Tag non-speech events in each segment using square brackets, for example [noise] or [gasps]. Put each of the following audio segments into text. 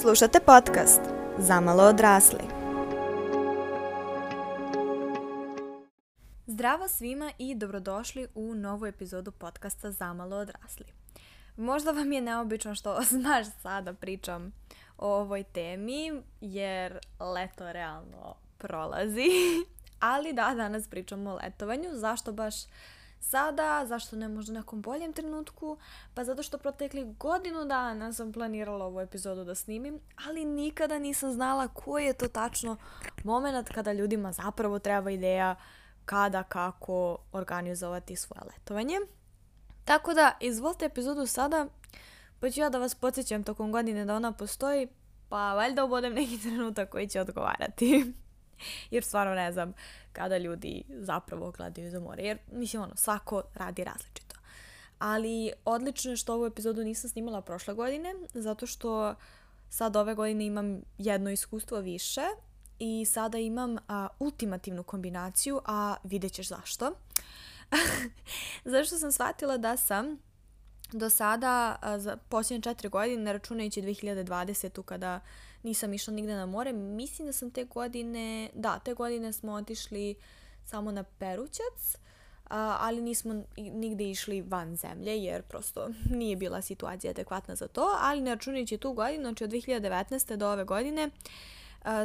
Slušate podcast Zamalo odrasli. Zdravo svima i dobrodošli u novu epizodu podcasta Zamalo odrasli. Možda vam je neobično što [laughs] znaš sada pričam o ovoj temi, jer leto realno prolazi. [laughs] Ali da, danas pričamo o letovanju. Zašto baš sada, zašto ne možda nekom boljem trenutku, pa zato što protekli godinu dana sam planirala ovu epizodu da snimim, ali nikada nisam znala koji je to tačno moment kada ljudima zapravo treba ideja kada, kako organizovati svoje letovanje. Tako da, izvolite epizodu sada, pa ću ja da vas podsjećam tokom godine da ona postoji, pa valjda ubodem neki trenutak koji će odgovarati. [laughs] Jer stvarno ne znam kada ljudi zapravo gledaju za more. Jer, mislim, ono, svako radi različito. Ali odlično je što ovu epizodu nisam snimala prošle godine, zato što sad ove godine imam jedno iskustvo više i sada imam a, ultimativnu kombinaciju, a vidjet ćeš zašto. [laughs] zašto sam shvatila da sam do sada, a, za posljednje četiri godine, računajući 2020. kada nisam išla nigde na more. Mislim da sam te godine, da, te godine smo otišli samo na Perućac, ali nismo nigde išli van zemlje jer prosto [laughs] nije bila situacija adekvatna za to, ali ne računajući tu godinu, znači od 2019. do ove godine,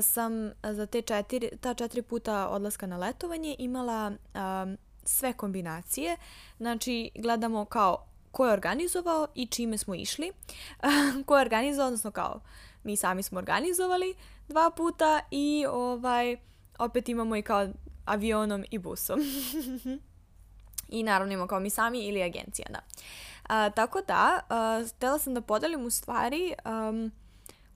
sam za te četiri, ta četiri puta odlaska na letovanje imala a, sve kombinacije. Znači, gledamo kao ko je organizovao i čime smo išli. [laughs] ko je organizovao, odnosno kao mi sami smo organizovali dva puta i ovaj opet imamo i kao avionom i busom. [laughs] I naravno imamo kao mi sami ili agencija, da. A, tako da, a, htela sam da podelim u stvari um,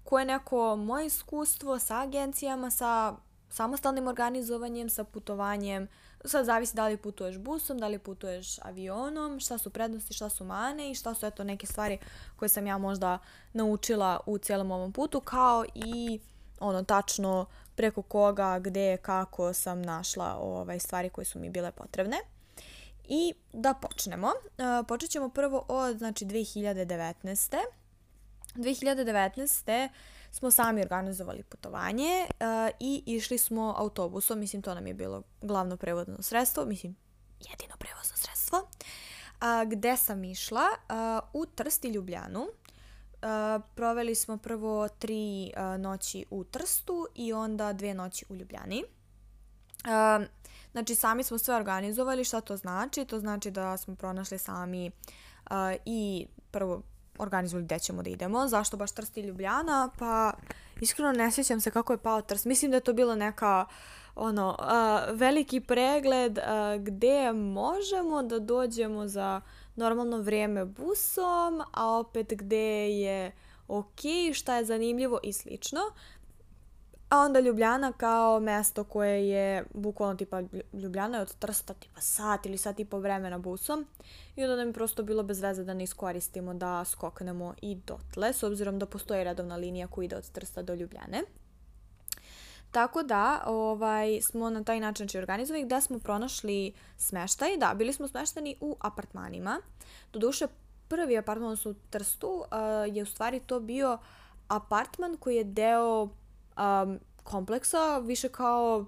koje je neko moje iskustvo sa agencijama, sa samostalnim organizovanjem, sa putovanjem, sad zavisi da li putuješ busom, da li putuješ avionom, šta su prednosti, šta su mane i šta su eto neke stvari koje sam ja možda naučila u cijelom ovom putu, kao i ono tačno preko koga, gde, kako sam našla ovaj, stvari koje su mi bile potrebne. I da počnemo. Uh, počet ćemo prvo od znači, 2019. 2019 smo sami organizovali putovanje uh, i išli smo autobusom, mislim to nam je bilo glavno prevodno sredstvo, mislim jedino prevozno sredstvo, uh, gde sam išla uh, u Trst i Ljubljanu. Uh, proveli smo prvo tri uh, noći u Trstu i onda dve noći u Ljubljani. Uh, znači sami smo sve organizovali, šta to znači? To znači da smo pronašli sami uh, i prvo organizovali gde ćemo da idemo. Zašto baš Trst i Ljubljana? Pa iskreno ne sjećam se kako je pao Trst. Mislim da je to bilo neka ono, uh, veliki pregled uh, gde možemo da dođemo za normalno vrijeme busom, a opet gde je ok, šta je zanimljivo i slično. A onda Ljubljana kao mesto koje je bukvalno tipa Ljubljana je od Trsta tipa sat ili sat i po vremena busom i onda nam je prosto bilo bez veze da ne iskoristimo da skoknemo i dotle s obzirom da postoji redovna linija koja ide od Trsta do Ljubljane. Tako da ovaj, smo na taj način znači, organizovali gde smo pronašli smeštaj. Da, bili smo smeštani u apartmanima. Doduše, prvi apartman u Trstu uh, je u stvari to bio apartman koji je deo um, kompleksa, više kao,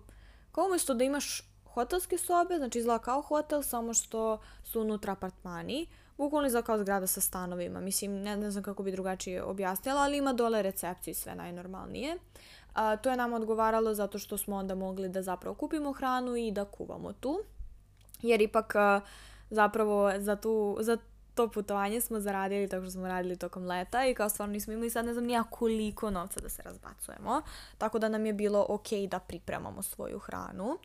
kao umjesto da imaš hotelske sobe, znači izgleda kao hotel, samo što su unutra apartmani, bukvalno izgleda kao zgrada sa stanovima. Mislim, ne, ne znam kako bi drugačije objasnila, ali ima dole recepciju i sve najnormalnije. A, to je nam odgovaralo zato što smo onda mogli da zapravo kupimo hranu i da kuvamo tu. Jer ipak a, zapravo za, tu, za to putovanje smo zaradili tako što smo radili tokom leta i kao stvarno nismo imali sad ne znam nija koliko novca da se razbacujemo. Tako da nam je bilo ok da pripremamo svoju hranu.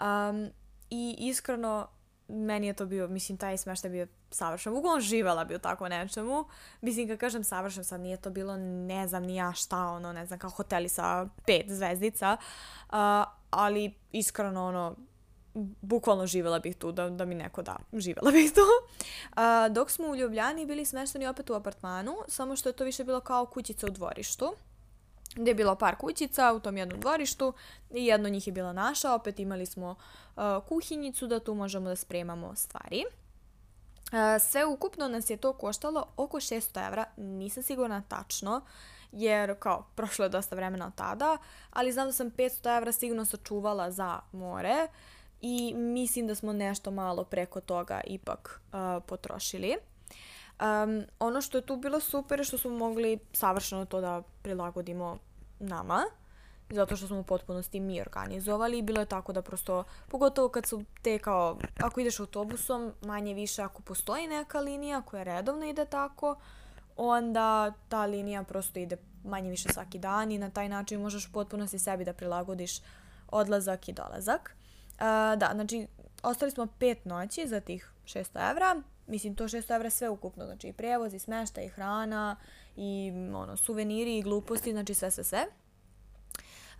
Um, I iskreno meni je to bio, mislim, taj smeštaj bio savršen. Uglavnom živela bi u tako nečemu. Mislim, kad kažem savršen, sad nije to bilo ne znam ni ja šta, ono, ne znam, kao hoteli sa pet zvezdica. Uh, ali iskreno, ono, bukvalno živela bih tu, da, da mi neko da, živela bih tu. [laughs] A, dok smo u Ljubljani bili smešteni opet u apartmanu, samo što je to više bilo kao kućica u dvorištu gdje je bilo par kućica u tom jednom dvorištu i jedno njih je bila naša, opet imali smo uh, kuhinjicu da tu možemo da spremamo stvari. Uh, sve ukupno nas je to koštalo oko 600 evra, nisam sigurna tačno, jer kao [laughs] prošlo je dosta vremena od tada, ali znam da sam 500 evra sigurno sačuvala za more i mislim da smo nešto malo preko toga ipak uh, potrošili. Um, ono što je tu bilo super je što smo mogli savršeno to da prilagodimo nama zato što smo u potpunosti mi organizovali i bilo je tako da prosto, pogotovo kad su te kao, ako ideš autobusom, manje više ako postoji neka linija koja redovno ide tako, onda ta linija prosto ide manje više svaki dan i na taj način možeš u potpunosti sebi da prilagodiš odlazak i dolazak. Da, znači, ostali smo pet noći za tih 600 evra. Mislim, to 600 evra sve ukupno, znači i prevoz, i smešta, i hrana, i ono, suveniri, i gluposti, znači sve, sve, sve.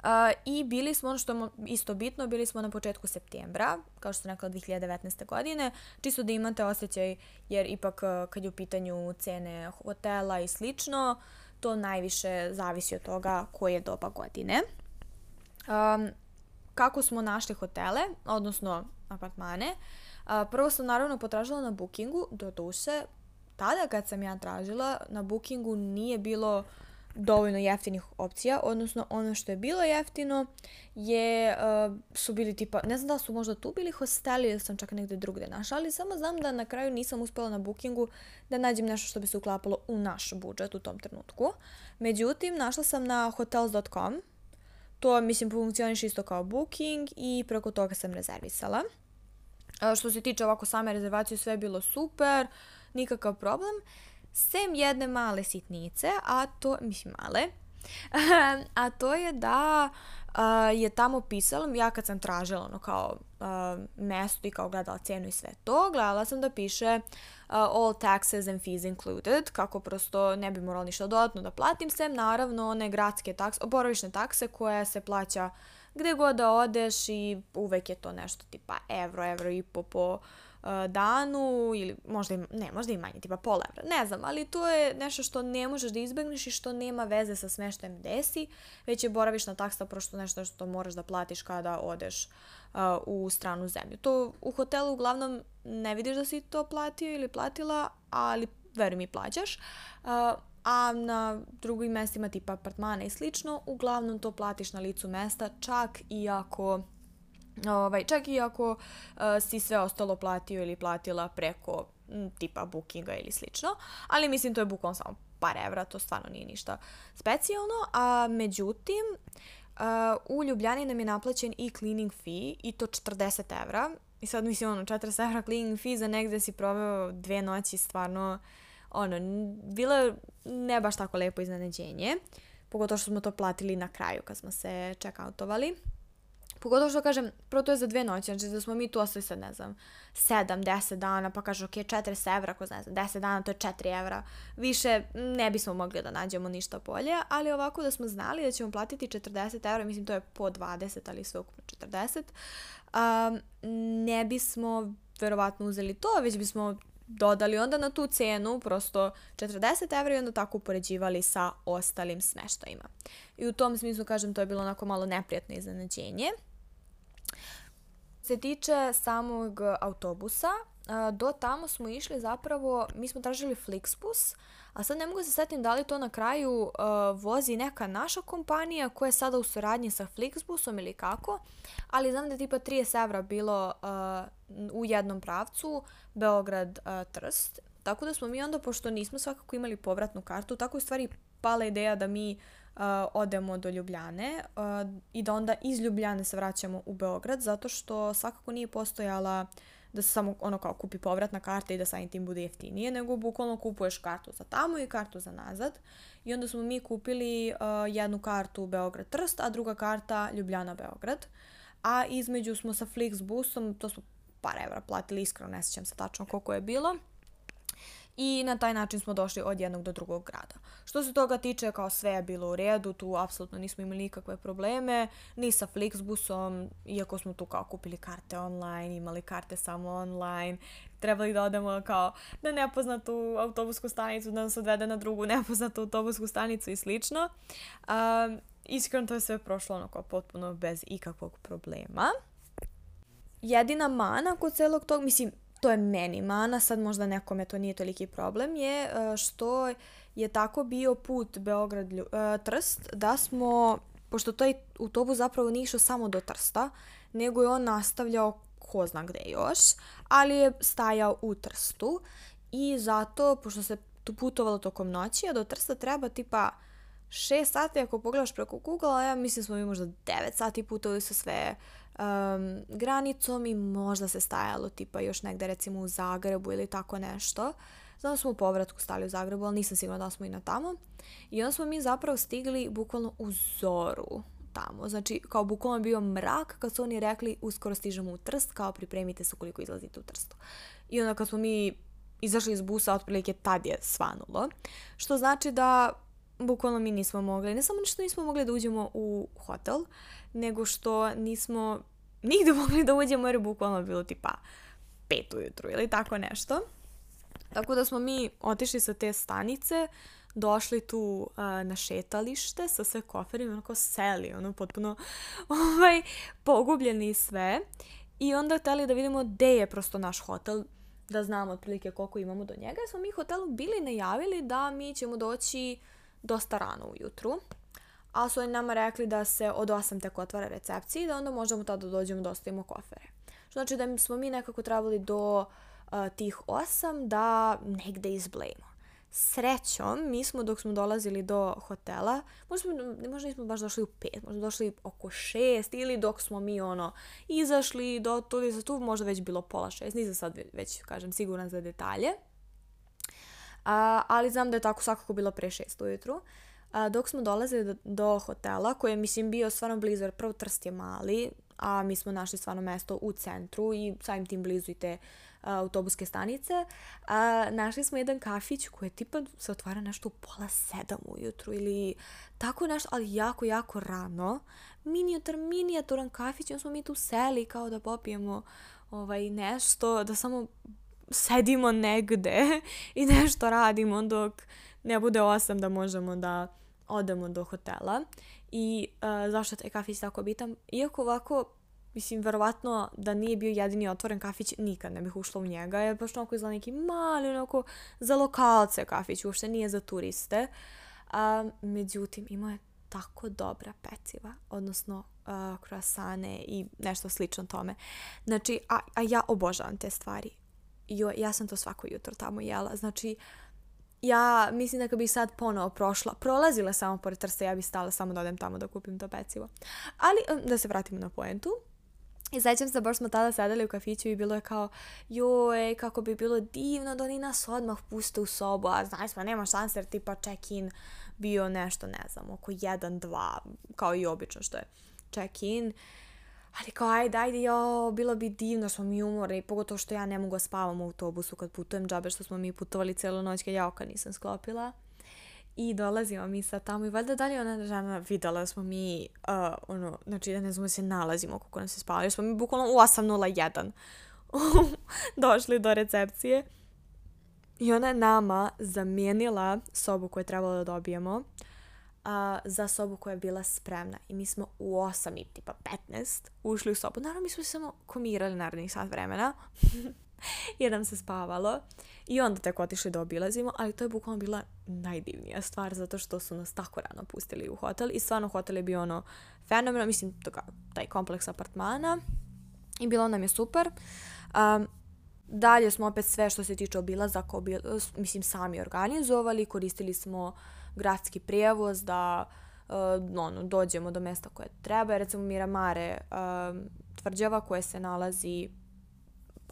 Uh, I bili smo, ono što je isto bitno, bili smo na početku septembra, kao što sam rekla 2019. godine, čisto da imate osjećaj, jer ipak kad je u pitanju cene hotela i slično, to najviše zavisi od toga koje je doba godine. Um, kako smo našli hotele, odnosno apartmane, prvo sam naravno potražila na bookingu, do duše, tada kad sam ja tražila, na bookingu nije bilo dovoljno jeftinih opcija, odnosno ono što je bilo jeftino je, su bili tipa, ne znam da su možda tu bili hosteli ili sam čak negde drugde našla, ali samo znam da na kraju nisam uspela na bookingu da nađem nešto što bi se uklapalo u naš budžet u tom trenutku. Međutim, našla sam na hotels.com, to mislim funkcioniš isto kao booking i preko toga sam rezervisala. Što se tiče ovako same rezervacije, sve je bilo super, nikakav problem. Sem jedne male sitnice, a to, mislim male, [laughs] a to je da uh, je tamo pisalo, ja kad sam tražila ono kao mesto i kao gledala cenu i sve to, gledala sam da piše uh, all taxes and fees included, kako prosto ne bi morala ništa dodatno da platim, sem naravno one gradske takse, boravišne takse koje se plaća gde god da odeš i uvek je to nešto tipa evro, evro i po po uh, danu ili možda i, ne, možda i manje, tipa pola evra, ne znam, ali to je nešto što ne možeš da izbegneš i što nema veze sa smeštajem desi, već je boravišna taksa prosto nešto što moraš da platiš kada odeš uh, u stranu zemlju. To u hotelu uglavnom ne vidiš da si to platio ili platila, ali veruj mi plaćaš. Uh, a na drugim mestima tipa apartmana i slično, uglavnom to platiš na licu mesta, čak i ako Ovaj, čak i ako uh, si sve ostalo platio ili platila preko m, tipa bookinga ili slično, ali mislim to je bukvalno samo par evra, to stvarno nije ništa specijalno, a međutim uh, u Ljubljani nam je naplaćen i cleaning fee i to 40 evra i sad mislim ono 40 evra cleaning fee za negde si proveo dve noći stvarno ono, bilo ne baš tako lepo iznenađenje, pogotovo što smo to platili na kraju kad smo se check-outovali. Pogotovo što kažem, prvo to je za dve noći, znači da smo mi tu ostali sad, ne znam, 7, 10 dana, pa kaže, ok, 40 evra, ko ne znam, 10 dana, to je 4 evra. Više ne bismo mogli da nađemo ništa bolje, ali ovako da smo znali da ćemo platiti 40 evra, mislim to je po 20, ali sve ukupno 40, um, ne bismo verovatno uzeli to, već bismo dodali onda na tu cenu prosto 40 evra i onda tako upoređivali sa ostalim smeštajima. I u tom smislu, kažem, to je bilo onako malo neprijatno iznenađenje se tiče samog autobusa, do tamo smo išli zapravo, mi smo tražili Flixbus, a sad ne mogu se setim da li to na kraju vozi neka naša kompanija koja je sada u suradnji sa Flixbusom ili kako, ali znam da je tipa 30 evra bilo u jednom pravcu Beograd-Trst, tako da smo mi onda, pošto nismo svakako imali povratnu kartu, tako je stvari pala ideja da mi odemo do Ljubljane i da onda iz Ljubljane se vraćamo u Beograd, zato što svakako nije postojala da se samo ono kao kupi povratna karta i da samim tim bude jeftinije, nego bukvalno kupuješ kartu za tamo i kartu za nazad. I onda smo mi kupili jednu kartu Beograd-Trst, a druga karta Ljubljana-Beograd. A između smo sa Flixbusom, to smo par evra platili, iskreno ne sjećam se tačno koliko je bilo i na taj način smo došli od jednog do drugog grada. Što se toga tiče, kao sve je bilo u redu, tu apsolutno nismo imali nikakve probleme, ni sa Flixbusom, iako smo tu kao kupili karte online, imali karte samo online, trebali da odemo kao na nepoznatu autobusku stanicu, da nas odvede na drugu nepoznatu autobusku stanicu i slično. Um, iskreno to je sve prošlo onako potpuno bez ikakvog problema. Jedina mana kod celog tog, mislim, to je meni mana, sad možda nekome to nije toliki problem, je uh, što je tako bio put Beograd-Trst da smo, pošto taj autobus zapravo nije išao samo do Trsta, nego je on nastavljao ko zna gde još, ali je stajao u Trstu i zato, pošto se tu putovalo tokom noći, a do Trsta treba tipa 6 sati ako pogledaš preko Google, ja mislim smo mi možda 9 sati putovali sa sve um, granicom i možda se stajalo tipa još negde recimo u Zagrebu ili tako nešto. Znam smo u povratku stali u Zagrebu, ali nisam sigurna da smo i na tamo. I onda smo mi zapravo stigli bukvalno u zoru tamo. Znači, kao bukvalno bio mrak kad su oni rekli uskoro stižemo u Trst, kao pripremite se ukoliko izlazite u Trstu. I onda kad smo mi izašli iz busa, otprilike tad je svanulo. Što znači da bukvalno mi nismo mogli, ne samo što nismo mogli da uđemo u hotel, nego što nismo nigde [laughs] mogli da uđemo jer je bukvalno bilo tipa pet ujutru ili tako nešto. Tako da smo mi otišli sa te stanice, došli tu uh, na šetalište sa sve koferima, onako seli, ono potpuno [laughs] ovaj, pogubljeni sve. I onda hteli da vidimo gde je prosto naš hotel, da znamo otprilike koliko imamo do njega. Smo mi hotelu bili najavili da mi ćemo doći dosta rano ujutru. A su oni nama rekli da se od 8 tek otvara recepcija i da onda možemo tada da dođemo da ostavimo kofere. Što znači da smo mi nekako trebali do uh, tih 8 da negde izblejimo. Srećom, mi smo dok smo dolazili do hotela, možda, možda nismo baš došli u pet, možda došli oko šest ili dok smo mi ono izašli do tu za tu možda već bilo pola šest, nisam sad već kažem siguran za detalje. A, ali znam da je tako svakako bilo pre šest ujutru. A, dok smo dolazili do, do hotela, koji je mislim bio stvarno blizu, jer prvo Trst je mali, a mi smo našli stvarno mesto u centru i samim tim blizu i te autobuske stanice, a, našli smo jedan kafić koji je tipa se otvara nešto u pola sedam ujutru ili tako nešto, ali jako, jako rano. Minijatur, minijaturan kafić, onda smo mi tu seli kao da popijemo ovaj, nešto, da samo sedimo negde [laughs] i nešto radimo dok ne bude osam da možemo da odemo do hotela. I uh, zašto je taj kafić tako bitan? Iako ovako Mislim, verovatno da nije bio jedini otvoren kafić, nikad ne bih ušla u njega, jer baš onako izgleda neki mali, onako za lokalce kafić, uopšte nije za turiste. A, međutim, imao je tako dobra peciva, odnosno uh, krasane i nešto slično tome. Znači, a, a ja obožavam te stvari. Jo, ja sam to svako jutro tamo jela. Znači, ja mislim da kad bih sad ponovo prošla, prolazila samo pored Trsta, ja bih stala samo da odem tamo da kupim to pecivo. Ali, da se vratimo na poentu. I sećam se, baš smo tada sedeli u kafiću i bilo je kao, joj, kako bi bilo divno da oni nas odmah puste u sobu, a znaš smo, nema šanse jer tipa check-in bio nešto, ne znam, oko 1-2, kao i obično što je check-in. Ali kao, ajde, ajde, jo, bilo bi divno, smo mi umore, pogotovo što ja ne mogu da spavam u autobusu kad putujem, džabe što smo mi putovali celu noć kad ja oka nisam sklopila. I dolazimo mi sad tamo i valjda dalje ona žena videla smo mi, uh, ono, znači da ne znamo da se nalazimo kako nam se spavali. Smo mi bukvalno u 8.01 [laughs] došli do recepcije. I ona je nama zamijenila sobu koju je trebalo da dobijemo uh, za sobu koja je bila spremna. I mi smo u 8 i tipa 15 ušli u sobu. Naravno, mi smo samo komirali narednih sat vremena. [laughs] jer nam se spavalo. I onda tek otišli da obilazimo, ali to je bukvalno bila najdivnija stvar zato što su nas tako rano pustili u hotel i stvarno hotel je bio ono fenomenal, mislim toga, taj kompleks apartmana i bilo nam je super. Um, dalje smo opet sve što se tiče obilazaka, obil, mislim sami organizovali, koristili smo gradski prijevoz da uh, ono, dođemo do mesta koje treba. Recimo Miramare, uh, tvrđava koja se nalazi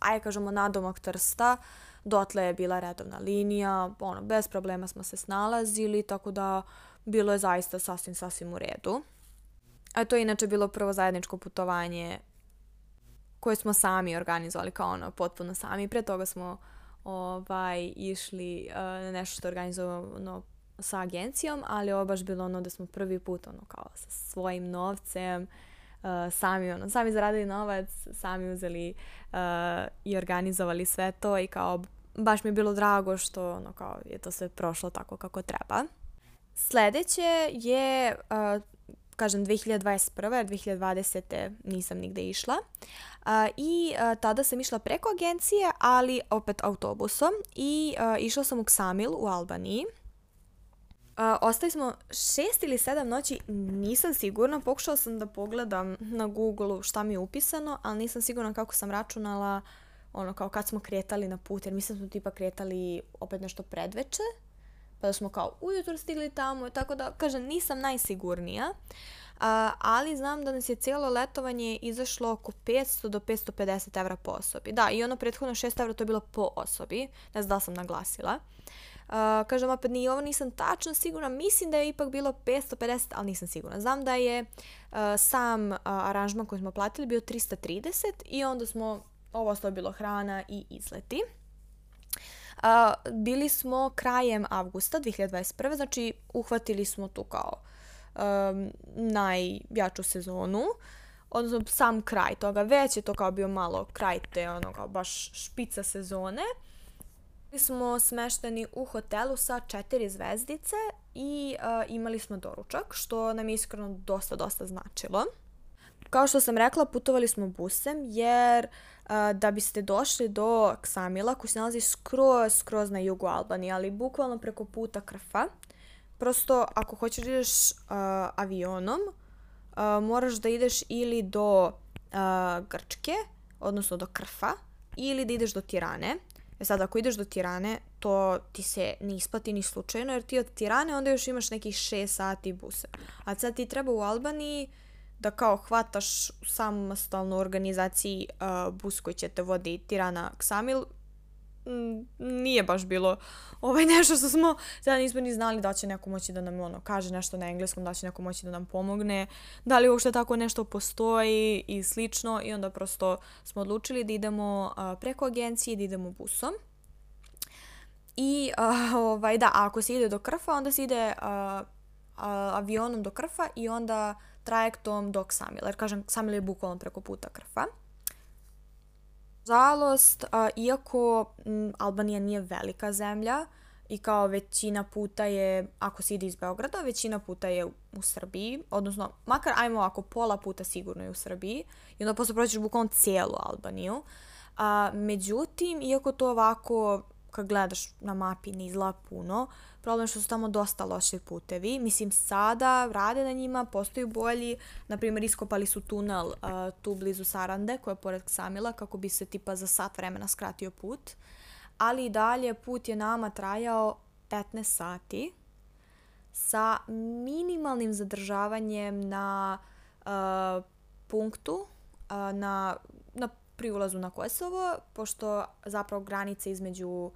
ajde kažemo nadomak Trsta, dotle je bila redovna linija, ono, bez problema smo se snalazili, tako da bilo je zaista sasvim, sasvim u redu. A to je inače bilo prvo zajedničko putovanje koje smo sami organizovali kao ono potpuno sami. Pre toga smo ovaj, išli uh, na nešto što je organizovano sa agencijom, ali ovo baš bilo ono da smo prvi put ono kao sa svojim novcem uh, sami, ono, sami zaradili novac, sami uzeli uh, i organizovali sve to i kao baš mi je bilo drago što ono, kao, je to sve prošlo tako kako treba. Sledeće je uh, kažem 2021. jer 2020. nisam nigde išla. A, I a, tada sam išla preko agencije, ali opet autobusom i a, išla sam u Ksamil u Albaniji. A, ostali smo šest ili sedam noći, nisam sigurna, pokušala sam da pogledam na Google šta mi je upisano, ali nisam sigurna kako sam računala ono kao kad smo kretali na put, jer mislim da smo tipa kretali opet nešto predveče, pa da smo kao ujutro stigli tamo, tako da, kažem, nisam najsigurnija, a, ali znam da nas je cijelo letovanje izašlo oko 500 do 550 evra po osobi. Da, i ono prethodno 6 evra to je bilo po osobi, ne znam da sam naglasila. Uh, kažem opet, ni ovo nisam tačno sigurna, mislim da je ipak bilo 550, ali nisam sigurna. Znam da je sam aranžman koji smo platili bio 330 i onda smo, ovo ostalo bilo hrana i izleti. Uh, bili smo krajem avgusta 2021. Znači, uhvatili smo tu kao um, najjaču sezonu. Odnosno, sam kraj toga. Već je to kao bio malo kraj te, ono, kao baš špica sezone. Smo smešteni u hotelu sa četiri zvezdice i uh, imali smo doručak, što nam je iskreno dosta, dosta značilo. Kao što sam rekla, putovali smo busem jer uh, da biste došli do Ksamila, koji se nalazi skroz, skroz na jugu Albanije, ali bukvalno preko puta Krfa. Prosto, ako hoćeš da ideš uh, avionom, uh, moraš da ideš ili do uh, Grčke, odnosno do Krfa, ili da ideš do Tirane. E sad, ako ideš do Tirane, to ti se ne isplati ni slučajno, jer ti od Tirane onda još imaš nekih 6 sati busa. A sad ti treba u Albaniji da kao hvataš samostalnu organizaciji uh, bus koji će te vodi Tirana Ksamil, nije baš bilo ovaj [laughs] nešto što smo sada nismo ni znali da će neko moći da nam ono kaže nešto na engleskom, da će neko moći da nam pomogne, da li uopšte tako nešto postoji i slično i onda prosto smo odlučili da idemo uh, preko agencije da idemo busom. I uh, [laughs] ovaj da, ako se ide do Krfa, onda se ide uh, uh, avionom do Krfa i onda trajektom do Ksamila. Jer kažem, Ksamil je bukvalno preko puta Krfa. Žalost, a, iako Albanija nije velika zemlja i kao većina puta je, ako se ide iz Beograda, većina puta je u Srbiji, odnosno, makar ajmo ako pola puta sigurno je u Srbiji i onda posle prođeš bukvalno cijelu Albaniju. A, međutim, iako to ovako, kad gledaš na mapi, ne izgleda puno, Problem što su tamo dosta loši putevi. Mislim, sada rade na njima, postoji bolji. Naprimjer, iskopali su tunel uh, tu blizu Sarande, koja je pored Ksamila, kako bi se tipa za sat vremena skratio put. Ali i dalje put je nama trajao 15 sati sa minimalnim zadržavanjem na uh, punktu, uh, na, na pri ulazu na Kosovo, pošto zapravo granica između uh,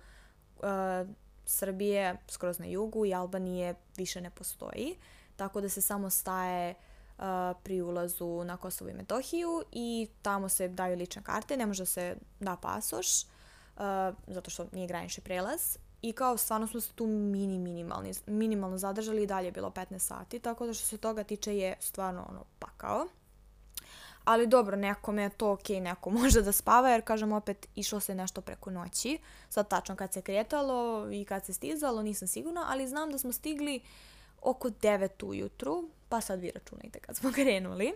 Srbije skroz na jugu i Albanije više ne postoji, tako da se samo staje uh, pri ulazu na Kosovo i Metohiju i tamo se daju lične karte, ne može se da pasoš, uh, zato što nije granični prelaz. I kao stvarno smo se tu mini, minimalni, minimalno zadržali i dalje je bilo 15 sati, tako da što se toga tiče je stvarno ono pakao. Ali dobro, nekome je to ok, neko [laughs] može da spava, jer kažem opet, išlo se nešto preko noći. Sad tačno kad se kretalo i kad se stizalo, nisam sigurna, ali znam da smo stigli oko 9 ujutru, pa sad vi računajte kad smo [laughs] krenuli.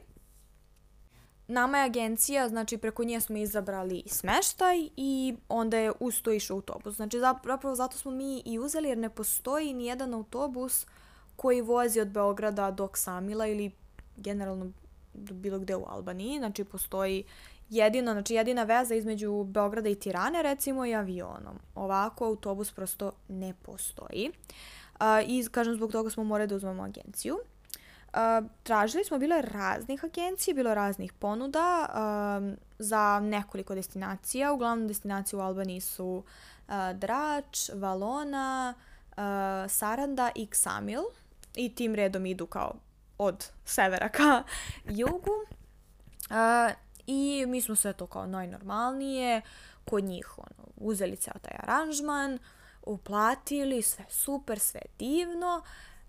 Nama je agencija, znači preko nje smo izabrali smeštaj i onda je uz to išao autobus. Znači zapravo zato smo mi i uzeli jer ne postoji ni jedan autobus koji vozi od Beograda do Ksamila ili generalno bilo gde u Albaniji, znači postoji jedino, znači jedina veza između Beograda i Tirane recimo je avionom. Ovako autobus prosto ne postoji. Uh, I kažem zbog toga smo morali da uzmemo agenciju. Uh, tražili smo, bilo je raznih agencija, bilo je raznih ponuda uh, za nekoliko destinacija. Uglavnom destinacije u Albaniji su uh, Drač, Valona, uh, Saranda i Ksamil. I tim redom idu kao od severa ka [laughs] jugu. Uh, I mi smo sve to kao najnormalnije, kod njih ono, uzeli ceo taj aranžman, uplatili, sve super, sve divno.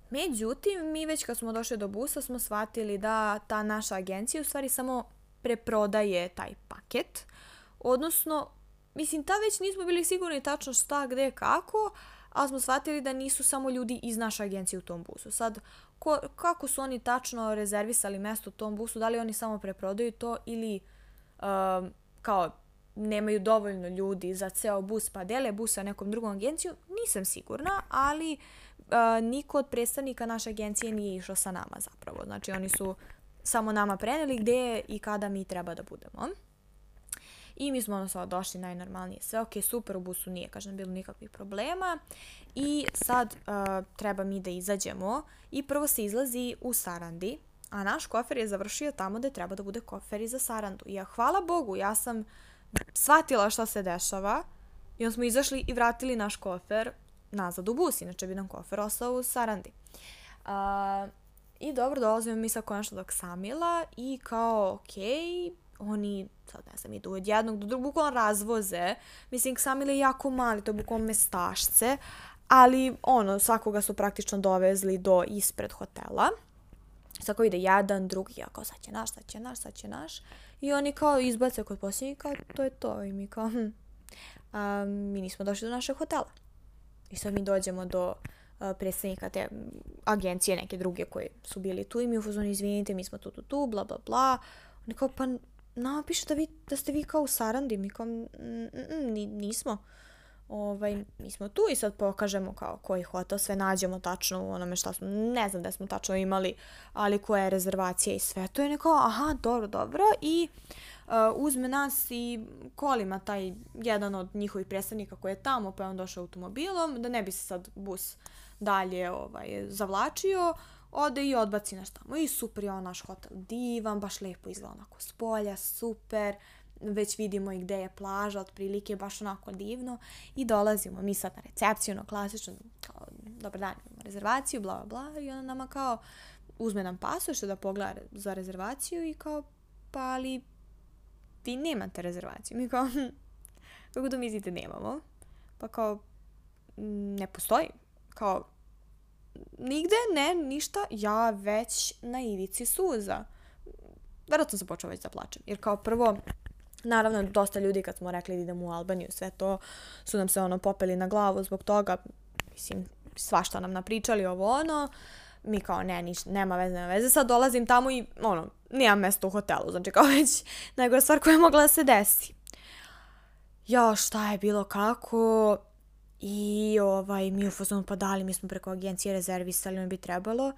Međutim, mi već kad smo došli do busa smo shvatili da ta naša agencija u stvari samo preprodaje taj paket. Odnosno, mislim, ta već nismo bili sigurni tačno šta, gde, kako, ali smo shvatili da nisu samo ljudi iz naše agencije u tom busu. Sad, ko, kako su oni tačno rezervisali mesto u tom busu, da li oni samo preprodaju to ili um, kao nemaju dovoljno ljudi za ceo bus pa dele bus sa nekom drugom agencijom, nisam sigurna, ali uh, niko od predstavnika naše agencije nije išao sa nama zapravo. Znači oni su samo nama preneli gde i kada mi treba da budemo. I mi smo ono sada došli najnormalnije sve, ok, super, u busu nije, kažem, bilo nikakvih problema. I sad uh, treba mi da izađemo i prvo se izlazi u Sarandi, a naš kofer je završio tamo gde treba da bude kofer i za Sarandu. Ja, hvala Bogu, ja sam shvatila šta se dešava i onda smo izašli i vratili naš kofer nazad u bus, inače bi nam kofer ostao u Sarandi. Uh, I dobro, dolazimo mi sad konačno do Ksamila i kao, okej, okay, oni, sad ne znam, idu od jednog do drugog, bukvalno razvoze. Mislim, Ksamil je jako mali, to je bukvalno mestašce, ali ono, svakoga su praktično dovezli do ispred hotela. Sad kao ide jedan, drugi, ja kao sad će naš, sad će naš, sad će naš. I oni kao izbace kod posljednji to je to. I mi kao, hm, a, mi nismo došli do našeg hotela. I sad mi dođemo do uh, predstavnika te agencije neke druge koje su bili tu i mi u fazonu izvinite, mi smo tu, tu, tu, bla, bla, bla. Oni kao, pa nama piše da, vi, da ste vi kao u Sarandi. Mi kao, nismo. Ovaj, mi smo tu i sad pokažemo kao koji hotel, sve nađemo tačno u onome šta smo, ne znam da smo tačno imali, ali koja je rezervacija i sve. To je neko, aha, dobro, dobro. I uh, uzme nas i kolima taj jedan od njihovih predstavnika koji je tamo, pa je on došao automobilom, da ne bi se sad bus dalje ovaj, zavlačio, ode i odbaci nas tamo. I super je on naš hotel divan, baš lepo izgleda onako s polja, super, već vidimo i gde je plaža, otprilike baš onako divno i dolazimo mi sad na recepciju, no klasično, kao, dobar dan, imamo rezervaciju, bla, bla, bla, i ona nama kao uzme nam pasošte da pogleda za rezervaciju i kao, pa ali vi nemate rezervaciju. Mi kao, hm, kako to mislite nemamo? Pa kao, ne postoji. Kao, nigde, ne, ništa, ja već na ivici suza. Verovatno sam počela već da plačem, jer kao prvo, naravno, dosta ljudi kad smo rekli da idemo u Albaniju, sve to, su nam se ono popeli na glavu zbog toga, mislim, svašta nam napričali ovo ono, mi kao ne, niš, nema veze, nema veze, sad dolazim tamo i ono, nemam mesto u hotelu, znači kao već najgora stvar koja je mogla da se desi. Ja, šta je bilo kako, I ovaj, mi u fazonu pa dali, mi smo preko agencije rezervisali, mi bi trebalo.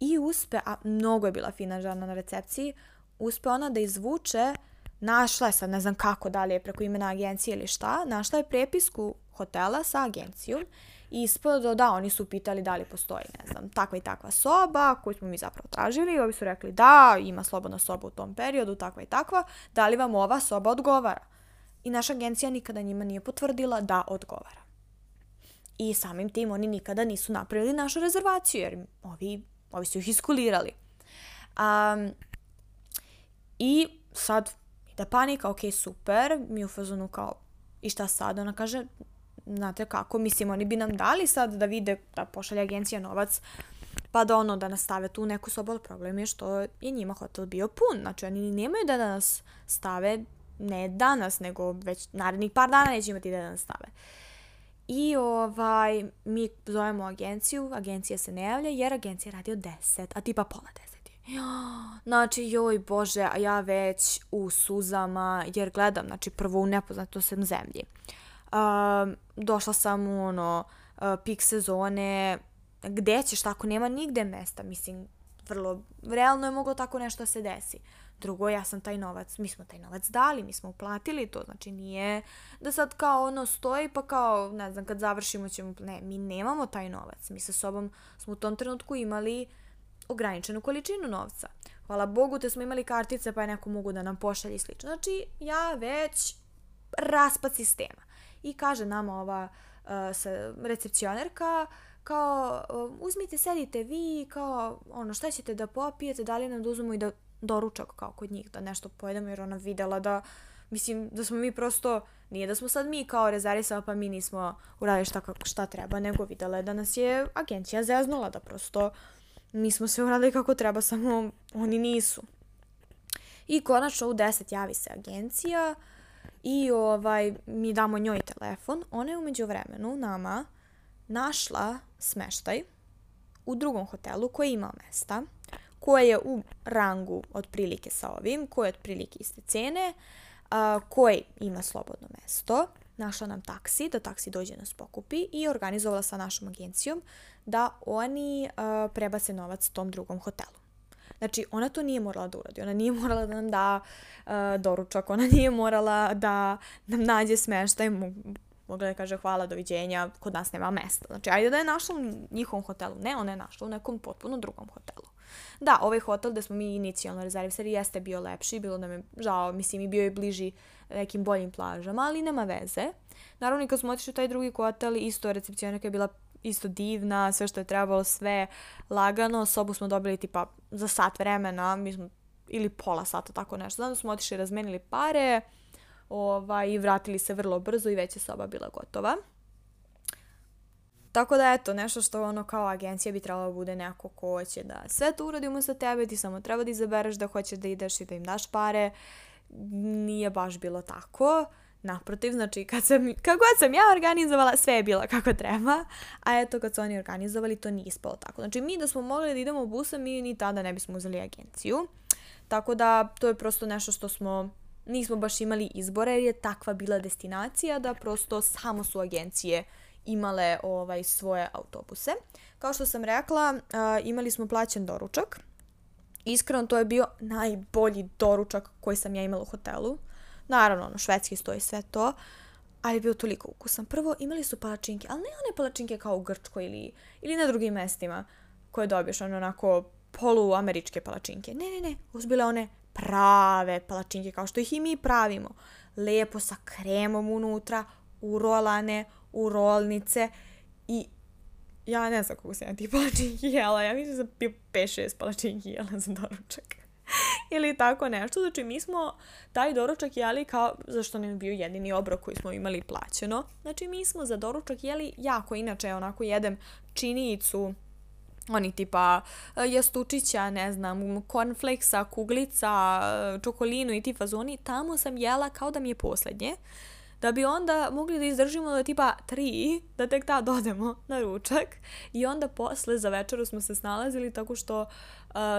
I uspe, a mnogo je bila fina žena na recepciji, uspe ona da izvuče, našla je sad, ne znam kako, da li je preko imena agencije ili šta, našla je prepisku hotela sa agencijom i ispod da, oni su pitali da li postoji, ne znam, takva i takva soba koju smo mi zapravo tražili i ovi su rekli da, ima slobodna soba u tom periodu, takva i takva, da li vam ova soba odgovara? I naša agencija nikada njima nije potvrdila da odgovara. I samim tim oni nikada nisu napravili našu rezervaciju, jer ovi, ovi su ih iskulirali. Um, I sad ide panika, ok, super, mi u fazonu kao, i šta sad? Ona kaže, znate kako, mislim, oni bi nam dali sad da vide, da pošalje agencija novac, pa da ono, da nas stave tu u neku sobu, problem je što je njima hotel bio pun, znači oni nemaju da nas stave, ne danas, nego već narednih par dana neće imati da nas stave. I ovaj, mi zovemo agenciju, agencija se ne javlja jer agencija radi od 10, a tipa pola 10. [gasps] Znači, joj bože, a ja već u suzama, jer gledam, znači, prvo u nepoznatosem zemlji. Um, došla sam u ono, pik sezone, gde ćeš tako, nema nigde mesta, mislim, vrlo, realno je moglo tako nešto da se desi. Drugo, ja sam taj novac, mi smo taj novac dali, mi smo uplatili to, znači nije da sad kao ono stoji pa kao, ne znam, kad završimo ćemo, ne, mi nemamo taj novac, mi sa sobom smo u tom trenutku imali ograničenu količinu novca. Hvala Bogu te smo imali kartice pa je neko mogu da nam pošalje i slično. Znači, ja već raspad sistema. I kaže nama ova uh, recepcionerka, kao, uh, uzmite, sedite vi, kao, ono, šta ćete da popijete, da li nam da uzmemo i da doručak kao kod njih, da nešto pojedemo jer ona videla da, mislim, da smo mi prosto, nije da smo sad mi kao rezervisali pa mi nismo uradili šta, šta treba, nego videla je da nas je agencija zeznula, da prosto mi smo sve uradili kako treba, samo oni nisu. I konačno u 10 javi se agencija i ovaj, mi damo njoj telefon. Ona je umeđu vremenu nama našla smeštaj u drugom hotelu koji ima mesta, koje je u rangu otprilike sa ovim, koje je otprilike iste cene, a, koji ima slobodno mesto, našla nam taksi, da taksi dođe nas pokupi i organizovala sa našom agencijom da oni a, prebace novac tom drugom hotelu. Znači, ona to nije morala da uradi. Ona nije morala da nam da uh, doručak, ona nije morala da nam nađe smeštaj, mogla da kaže hvala, doviđenja, kod nas nema mesta. Znači, ajde da je našla u njihovom hotelu. Ne, ona je našla u nekom potpuno drugom hotelu. Da, ovaj hotel gde smo mi inicijalno rezervisali jeste bio lepši, bilo nam je žao, mislim i bio je bliži nekim boljim plažama, ali nema veze. Naravno, i kad smo otišli u taj drugi hotel, isto recepcionika je bila isto divna, sve što je trebalo, sve lagano. Sobu smo dobili tipa za sat vremena, mi smo, ili pola sata, tako nešto. Znam da smo otišli, razmenili pare ovaj, i vratili se vrlo brzo i već je soba bila gotova. Tako da eto, nešto što ono kao agencija bi trebalo da bude neko ko će da sve to uradimo za tebe, ti samo treba da izabereš da hoćeš da ideš i da im daš pare. Nije baš bilo tako. Naprotiv, znači kad sam, kad god sam ja organizovala, sve je bilo kako treba, a eto kad su oni organizovali, to nije ispalo tako. Znači mi da smo mogli da idemo busom, mi ni tada ne bismo uzeli agenciju. Tako da to je prosto nešto što smo, nismo baš imali izbore jer je takva bila destinacija da prosto samo su agencije imale ovaj svoje autobuse. Kao što sam rekla, imali smo plaćen doručak. Iskreno, to je bio najbolji doručak koji sam ja imala u hotelu. Naravno, ono, švedski stoji sve to, ali je bio toliko ukusan. Prvo, imali su palačinke, ali ne one palačinke kao u Grčkoj ili, ili na drugim mestima koje dobiješ, ono, onako, poluameričke palačinke. Ne, ne, ne, uzbile one prave palačinke, kao što ih i mi pravimo. Lepo sa kremom unutra, urolane, u rolnice i ja ne znam kako se ja tih palačinki jela, ja mislim da sam pio 5-6 palačinki jela za doručak. [laughs] ili tako nešto. Znači, mi smo taj doručak jeli kao, zašto ne bio jedini obrok koji smo imali plaćeno. Znači, mi smo za doručak jeli jako, inače, onako jedem činijicu oni tipa e, jastučića, ne znam, cornflakesa, kuglica, e, čokolinu i ti fazoni, tamo sam jela kao da mi je poslednje da bi onda mogli da izdržimo do tipa tri, da tek tad odemo na ručak. I onda posle za večeru smo se snalazili tako što uh,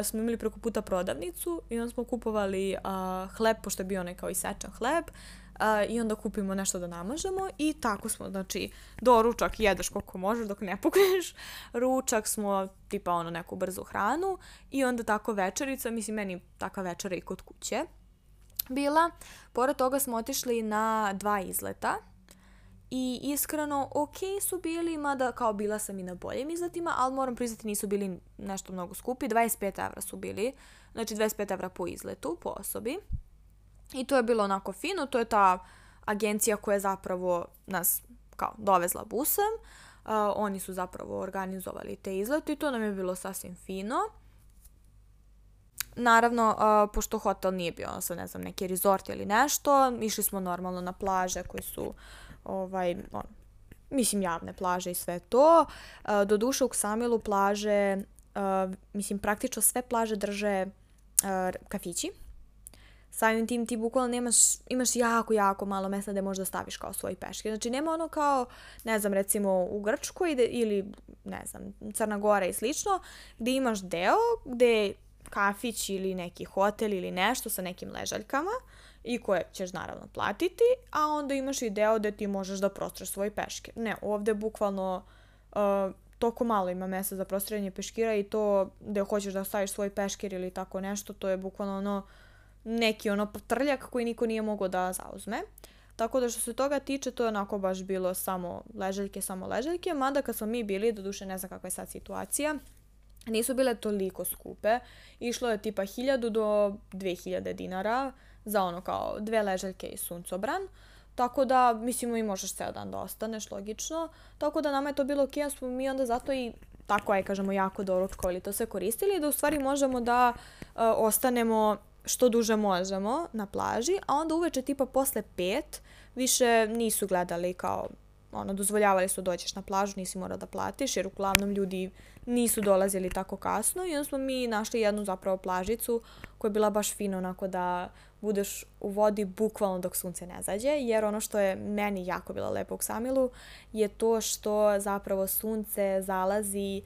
smo imali preko puta prodavnicu i onda smo kupovali uh, hleb, pošto je bio onaj kao isečan hleb, Uh, i onda kupimo nešto da namažemo i tako smo, znači, do ručak jedeš koliko možeš dok ne [laughs] pukneš, ručak smo tipa ono neku brzu hranu i onda tako večerica, mislim meni takva večera i kod kuće, bila. Pored toga smo otišli na dva izleta i iskreno ok su bili, mada kao bila sam i na boljim izletima, ali moram priznati nisu bili nešto mnogo skupi. 25 evra su bili, znači 25 evra po izletu, po osobi. I to je bilo onako fino, to je ta agencija koja je zapravo nas kao dovezla busem. Uh, oni su zapravo organizovali te izlete i to nam je bilo sasvim fino. Naravno, uh, pošto hotel nije bio, sad ne znam, neki resort ili nešto, išli smo normalno na plaže koje su, ovaj, on, mislim, javne plaže i sve to. Uh, do duše u Ksamilu plaže, uh, mislim, praktično sve plaže drže uh, kafići. Samim tim ti bukvalno nemaš, imaš jako, jako malo mesta gde da staviš kao svoj peške. Znači nema ono kao, ne znam, recimo u Grčkoj ili, ne znam, Crna Gora i slično, gde imaš deo gde kafić ili neki hotel ili nešto sa nekim ležaljkama i koje ćeš naravno platiti, a onda imaš i deo da ti možeš da prostraš svoj peškir. Ne, ovde bukvalno uh, toliko malo ima mesta za prostiranje peškira i to gde hoćeš da staviš svoj peškir ili tako nešto, to je bukvalno ono neki ono potrljak koji niko nije mogao da zauzme. Tako da što se toga tiče, to je onako baš bilo samo ležaljke, samo ležaljke, mada kad smo mi bili, do duše ne znam kakva je sad situacija, nisu bile toliko skupe. Išlo je tipa 1000 do 2000 dinara za ono kao dve ležaljke i suncobran. Tako da, mislimo i možeš ceo dan da ostaneš, logično. Tako da nama je to bilo ok, smo mi onda zato i tako aj kažemo jako doručkovali to sve koristili da u stvari možemo da uh, ostanemo što duže možemo na plaži, a onda uveče tipa posle pet više nisu gledali kao ono, dozvoljavali su dođeš na plažu, nisi morao da platiš, jer uglavnom ljudi nisu dolazili tako kasno i onda smo mi našli jednu zapravo plažicu koja je bila baš fino onako da budeš u vodi bukvalno dok sunce ne zađe, jer ono što je meni jako bilo lepo u Ksamilu je to što zapravo sunce zalazi,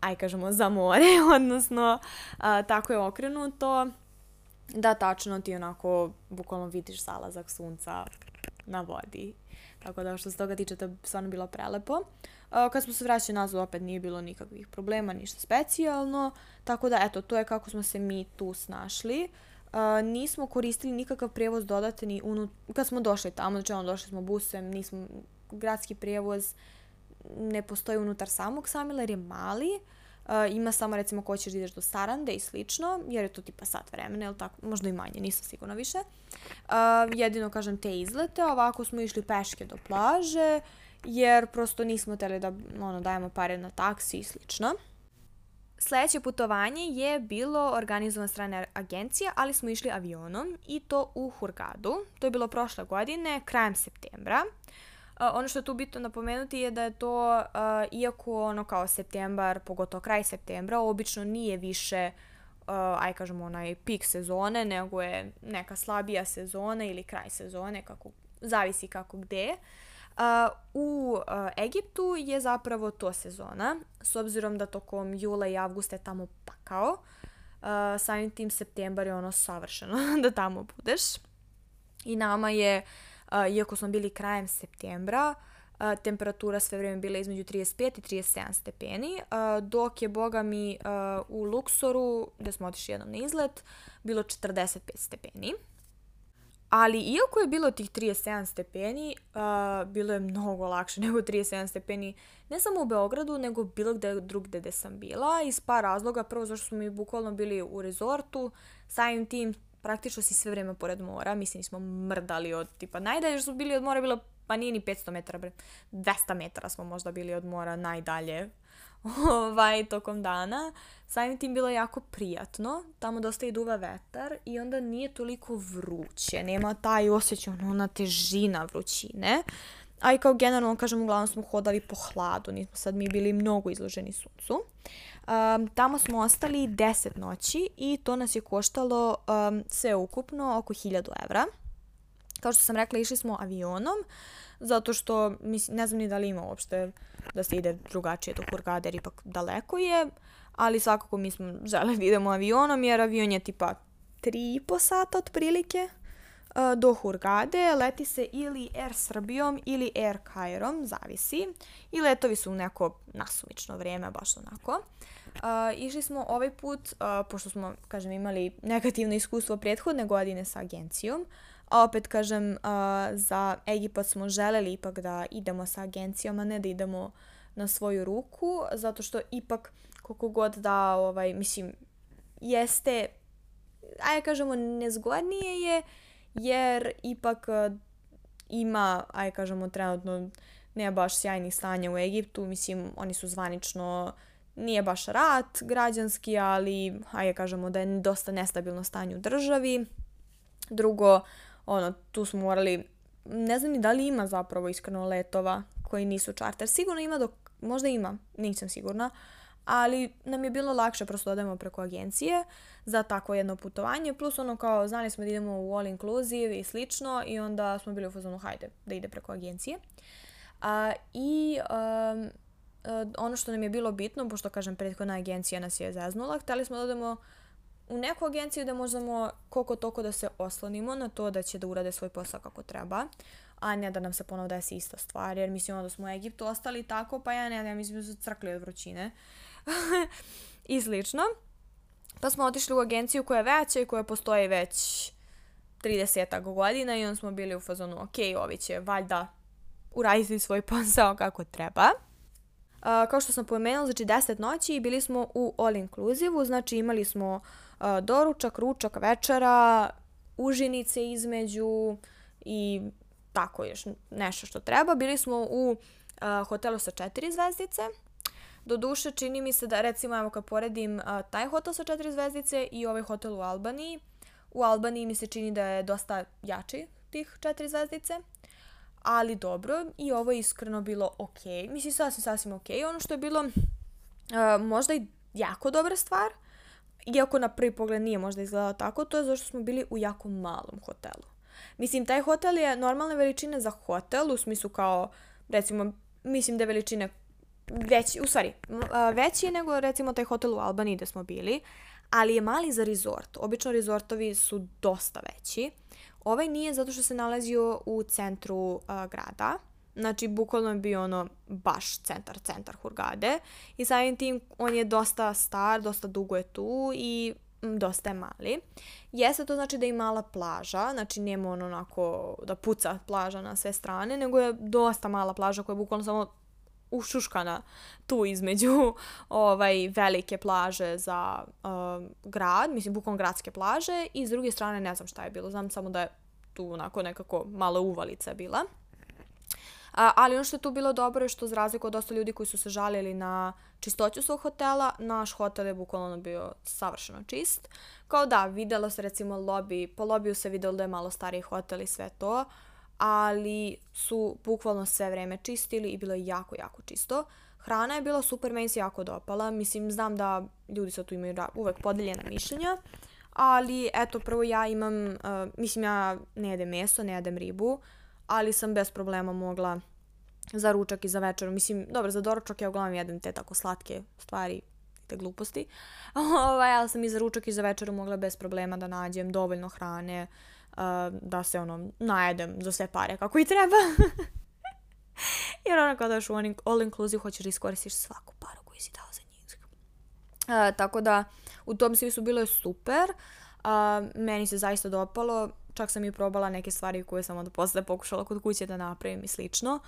aj kažemo, za more, [laughs] odnosno a, tako je okrenuto, da tačno ti onako bukvalno vidiš zalazak sunca na vodi. Tako da što se toga tiče, to je stvarno bilo prelepo. Kad smo se vraćali nazad, opet nije bilo nikakvih problema, ništa specijalno. Tako da, eto, to je kako smo se mi tu snašli. Nismo koristili nikakav prevoz dodatni unut... kad smo došli tamo, znači ono, došli smo busem, nismo... Gradski prevoz ne postoji unutar samog Samila jer je mali. Uh, ima samo recimo ko ćeš da ideš do Sarande i slično, jer je to tipa sat vremena, ili tako, možda i manje, nisam sigurna više. Uh, jedino, kažem, te izlete, ovako smo išli peške do plaže, jer prosto nismo teli da ono, dajemo pare na taksi i slično. Sledeće putovanje je bilo organizovan strane agencije, ali smo išli avionom i to u Hurgadu. To je bilo prošle godine, krajem septembra. Uh, ono što je tu bitno napomenuti je da je to, iako ono kao septembar, pogotovo kraj septembra, obično nije više aj kažemo onaj pik sezone, nego je neka slabija sezona ili kraj sezone, kako, zavisi kako gde. Uh, u uh, Egiptu je zapravo to sezona, s obzirom da tokom jula i avgusta je tamo pakao. Uh, samim tim septembar je ono savršeno [laughs] da tamo budeš. I nama je uh, iako smo bili krajem septembra, temperatura sve vreme bila između 35 i 37 stepeni, dok je, boga mi, u Luksoru, gde smo otišli jednom na izlet, bilo 45 stepeni. Ali iako je bilo tih 37 stepeni, bilo je mnogo lakše [laughs] nego 37 stepeni ne samo u Beogradu, nego bilo gde drugde gde sam bila iz par razloga. Prvo zašto smo mi bukvalno bili u rezortu, samim tim praktično si sve vreme pored mora, mislim smo mrdali od tipa, najdalje što smo bili od mora bilo, pa nije ni 500 metara, bre, 200 metara smo možda bili od mora najdalje [laughs] ovaj, tokom dana. Samim tim bilo jako prijatno, tamo dosta i duva vetar i onda nije toliko vruće, nema taj osjećaj, ona težina vrućine. A i kao generalno, kažem, uglavnom smo hodali po hladu, nismo sad mi bili mnogo izloženi suncu. Um, tamo smo ostali 10 noći i to nas je koštalo um, sve ukupno oko 1000 evra. Kao što sam rekla, išli smo avionom, zato što, mislim, ne znam ni da li ima uopšte da se ide drugačije do Hurgade, jer ipak daleko je, ali svakako mi smo žele da idemo avionom, jer avion je tipa 3,5 sata otprilike do Hurgade, leti se ili Air Srbijom ili Air Kairom, zavisi. I letovi su u neko nasumično vrijeme, baš onako. Uh, išli smo ovaj put, uh, pošto smo, kažem, imali negativno iskustvo prethodne godine sa agencijom, a opet, kažem, uh, za Egipat smo želeli ipak da idemo sa agencijom, a ne da idemo na svoju ruku, zato što ipak, koliko god da, ovaj, mislim, jeste, ajde kažemo, nezgodnije je, uh, jer ipak e, ima, aj kažemo trenutno, nema baš sjajnih stanja u Egiptu, mislim oni su zvanično, nije baš rat građanski, ali ajde kažemo da je dosta nestabilno stanje u državi. Drugo, ono, tu smo morali, ne znam ni da li ima zapravo iskreno letova koji nisu čarter. Sigurno ima dok, možda ima, nisam sigurna, ali nam je bilo lakše prosto da odemo preko agencije za takvo jedno putovanje, plus ono kao znali smo da idemo u all inclusive i slično i onda smo bili u fazonu hajde da ide preko agencije. A, I um, ono što nam je bilo bitno, pošto kažem prethodna agencija nas je zeznula, hteli smo da odemo u neku agenciju da možemo koliko toko da se oslonimo na to da će da urade svoj posao kako treba, a ne da nam se ponovo desi ista stvar, jer mislimo da smo u Egiptu ostali tako, pa ja ne, ne, mislim da su crkli od vrućine. [laughs] i slično. Pa smo otišli u agenciju koja je veća i koja postoji već 30 godina i onda smo bili u fazonu, ok, ovi će valjda uraditi svoj posao kako treba. Uh, kao što sam pomenula, znači 10 noći i bili smo u all inclusive znači imali smo uh, doručak, ručak, večera, užinice između i tako još nešto što treba. Bili smo u uh, hotelu sa četiri zvezdice, Do duše, čini mi se da, recimo, evo kad poredim a, taj hotel sa četiri zvezdice i ovaj hotel u Albaniji, u Albaniji mi se čini da je dosta jači tih četiri zvezdice. ali dobro i ovo je iskreno bilo ok. Mislim, sasvim, sasvim ok. Ono što je bilo uh, možda i jako dobra stvar, iako na prvi pogled nije možda izgledalo tako, to je zašto smo bili u jako malom hotelu. Mislim, taj hotel je normalne veličine za hotel, u smislu kao, recimo, mislim da je veličine veći, u stvari, veći je nego recimo taj hotel u Albaniji gde smo bili, ali je mali za resort. Obično resortovi su dosta veći. Ovaj nije zato što se nalazio u centru uh, grada, Znači, bukvalno je bio ono baš centar, centar Hurgade. I samim tim on je dosta star, dosta dugo je tu i dosta je mali. Jeste to znači da je mala plaža, znači nema ono onako da puca plaža na sve strane, nego je dosta mala plaža koja je bukvalno samo ušuškana tu između [laughs] ovaj velike plaže za uh, grad, mislim bukvalno gradske plaže i s druge strane ne znam šta je bilo, znam samo da je tu onako nekako malo uvalica bila. A, ali ono što je tu bilo dobro je što za razliku od dosta ljudi koji su se žalili na čistoću svog hotela, naš hotel je bukvalno bio savršeno čist. Kao da, videlo se recimo lobby, po lobiju se videlo da je malo stariji hotel i sve to, ali su bukvalno sve vreme čistili i bilo je jako, jako čisto. Hrana je bila super, meni se jako dopala. Mislim, znam da ljudi sad tu imaju uvek podeljena mišljenja, ali eto, prvo ja imam, uh, mislim ja ne jedem meso, ne jedem ribu, ali sam bez problema mogla za ručak i za večeru. Mislim, dobro, za doručak ja uglavnom jedem te tako slatke stvari, te gluposti. [laughs] ovaj, ali sam i za ručak i za večeru mogla bez problema da nađem dovoljno hrane, uh, da se ono, najedem za sve pare kako i treba. [laughs] Jer ono kada još u all inclusive hoćeš da iskoristiš svaku paru koju si dao za njih. Uh, tako da, u tom smislu bilo je super. Uh, meni se zaista dopalo čak sam i probala neke stvari koje sam onda posle pokušala kod kuće da napravim i slično.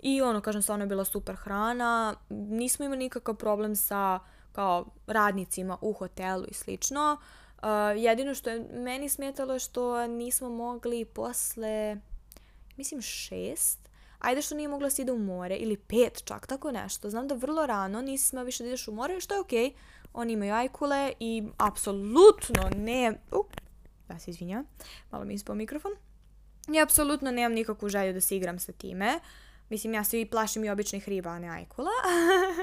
I ono, kažem, stvarno je bila super hrana. Nismo imali nikakav problem sa kao radnicima u hotelu i slično. Uh, jedino što je meni smetalo je što nismo mogli posle, mislim, šest, ajde što nije mogla da se ide u more, ili pet čak, tako nešto. Znam da vrlo rano nisi više da ideš u more, što je okej. Okay. Oni imaju ajkule i apsolutno ne... Uh, ja se izvinjam, malo mi ispao mikrofon. Ja apsolutno nemam nikakvu želju da se igram sa time. Mislim, ja se i plašim i običnih riba, a ne ajkula.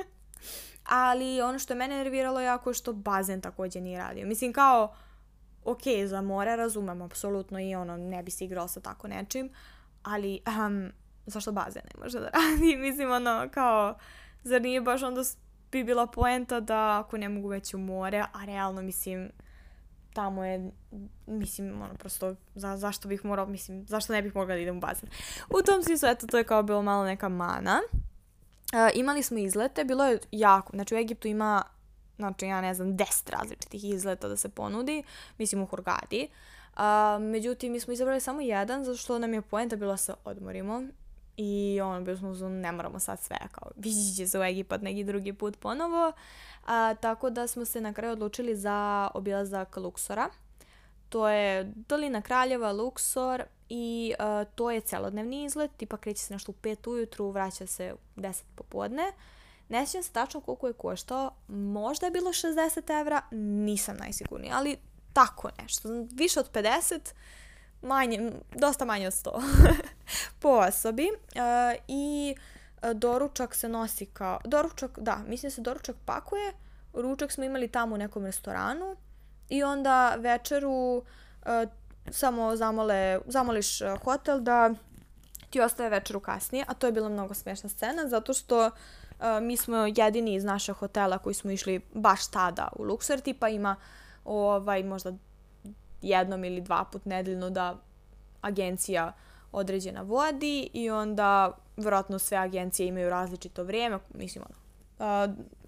[laughs] Ali ono što je mene nerviralo jako je što bazen takođe nije radio. Mislim, kao, ok, za more razumem, apsolutno i ono, ne bi se igrao sa tako nečim, ali um, zašto bazen ne može da [laughs] radi? Mislim, ono, kao, zar nije baš onda bi bila poenta da ako ne mogu već u more, a realno, mislim, tamo je, mislim, ono, prosto, za, zašto bih morao, mislim, zašto ne bih mogla da idem u bazen. U tom smislu, eto, to je kao bilo malo neka mana. Uh, imali smo izlete, bilo je jako, znači u Egiptu ima, znači ja ne znam, 10 različitih izleta da se ponudi, mislim u Hurgadi. Uh, međutim, mi smo izabrali samo jedan, zato što nam je poenta bila se odmorimo i ono, bilo smo ne moramo sad sve, kao, viđi se u Egipat neki drugi put ponovo. A, tako da smo se na kraju odlučili za obilazak Luksora. To je dolina Kraljeva, Luksor i uh, to je celodnevni izlet, tipa kreće se nešto u 5 ujutru, vraća se u 10 popodne. Ne sjećam se tačno koliko je koštao, možda je bilo 60 evra, nisam najsigurnija, ali tako nešto, više od 50, manje, dosta manje od 100 [laughs] po osobi uh, i E, doručak se nosi kao, doručak, da, mislim da se doručak pakuje, ručak smo imali tamo u nekom restoranu i onda večeru uh, samo zamole, zamoliš e, hotel da ti ostaje večeru kasnije, a to je bila mnogo smešna scena zato što uh, mi smo jedini iz našeg hotela koji smo išli baš tada u Luxor, tipa ima ovaj, možda jednom ili dva put nedeljno da agencija određena vodi i onda vjerojatno sve agencije imaju različito vrijeme, mislim ono, uh,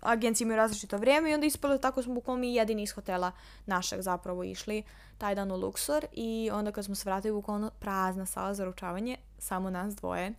agencije imaju različito vrijeme i onda ispalo tako smo bukvalno mi jedini iz hotela našeg zapravo išli taj dan u Luxor i onda kad smo se vratili bukvalno prazna sala za ručavanje, samo nas dvoje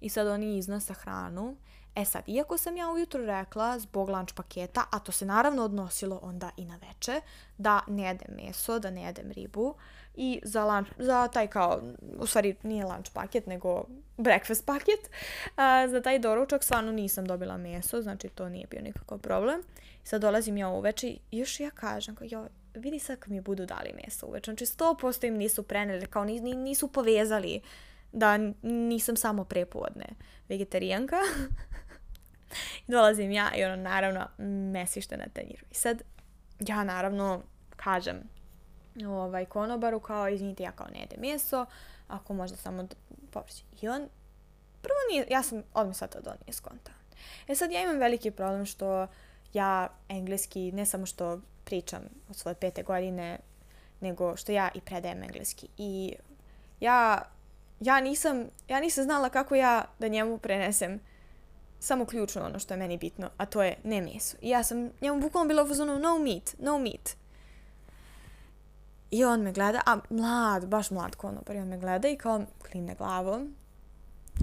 i sad oni iznose hranu. E sad, iako sam ja ujutro rekla zbog lunch paketa, a to se naravno odnosilo onda i na veče, da ne jedem meso, da ne jedem ribu, i za, lunch, za taj kao, u stvari nije lunch paket, nego breakfast paket. A, za taj doručak stvarno nisam dobila meso, znači to nije bio nikakav problem. Sad dolazim ja uveče i još ja kažem, kao, jo, vidi sad kad mi budu dali meso uveče. Znači 100% im nisu preneli, kao nisu povezali da nisam samo prepodne vegetarijanka. [laughs] Dolazim ja i ono naravno mesište na tanjiru. I sad ja naravno kažem ovaj, konobaru kao izvinite ja kao ne jedem meso, ako možda samo povrće. I on prvo nije, ja sam odmah sad da on nije skontao. E sad ja imam veliki problem što ja engleski, ne samo što pričam od svoje pete godine, nego što ja i predajem engleski. I ja, ja, nisam, ja nisam znala kako ja da njemu prenesem samo ključno ono što je meni bitno, a to je ne meso. I ja sam njemu bukvalno bila u fazonu no meat, no meat. I on me gleda, a mlad, baš mlad konobar, i on me gleda i kao kline glavom,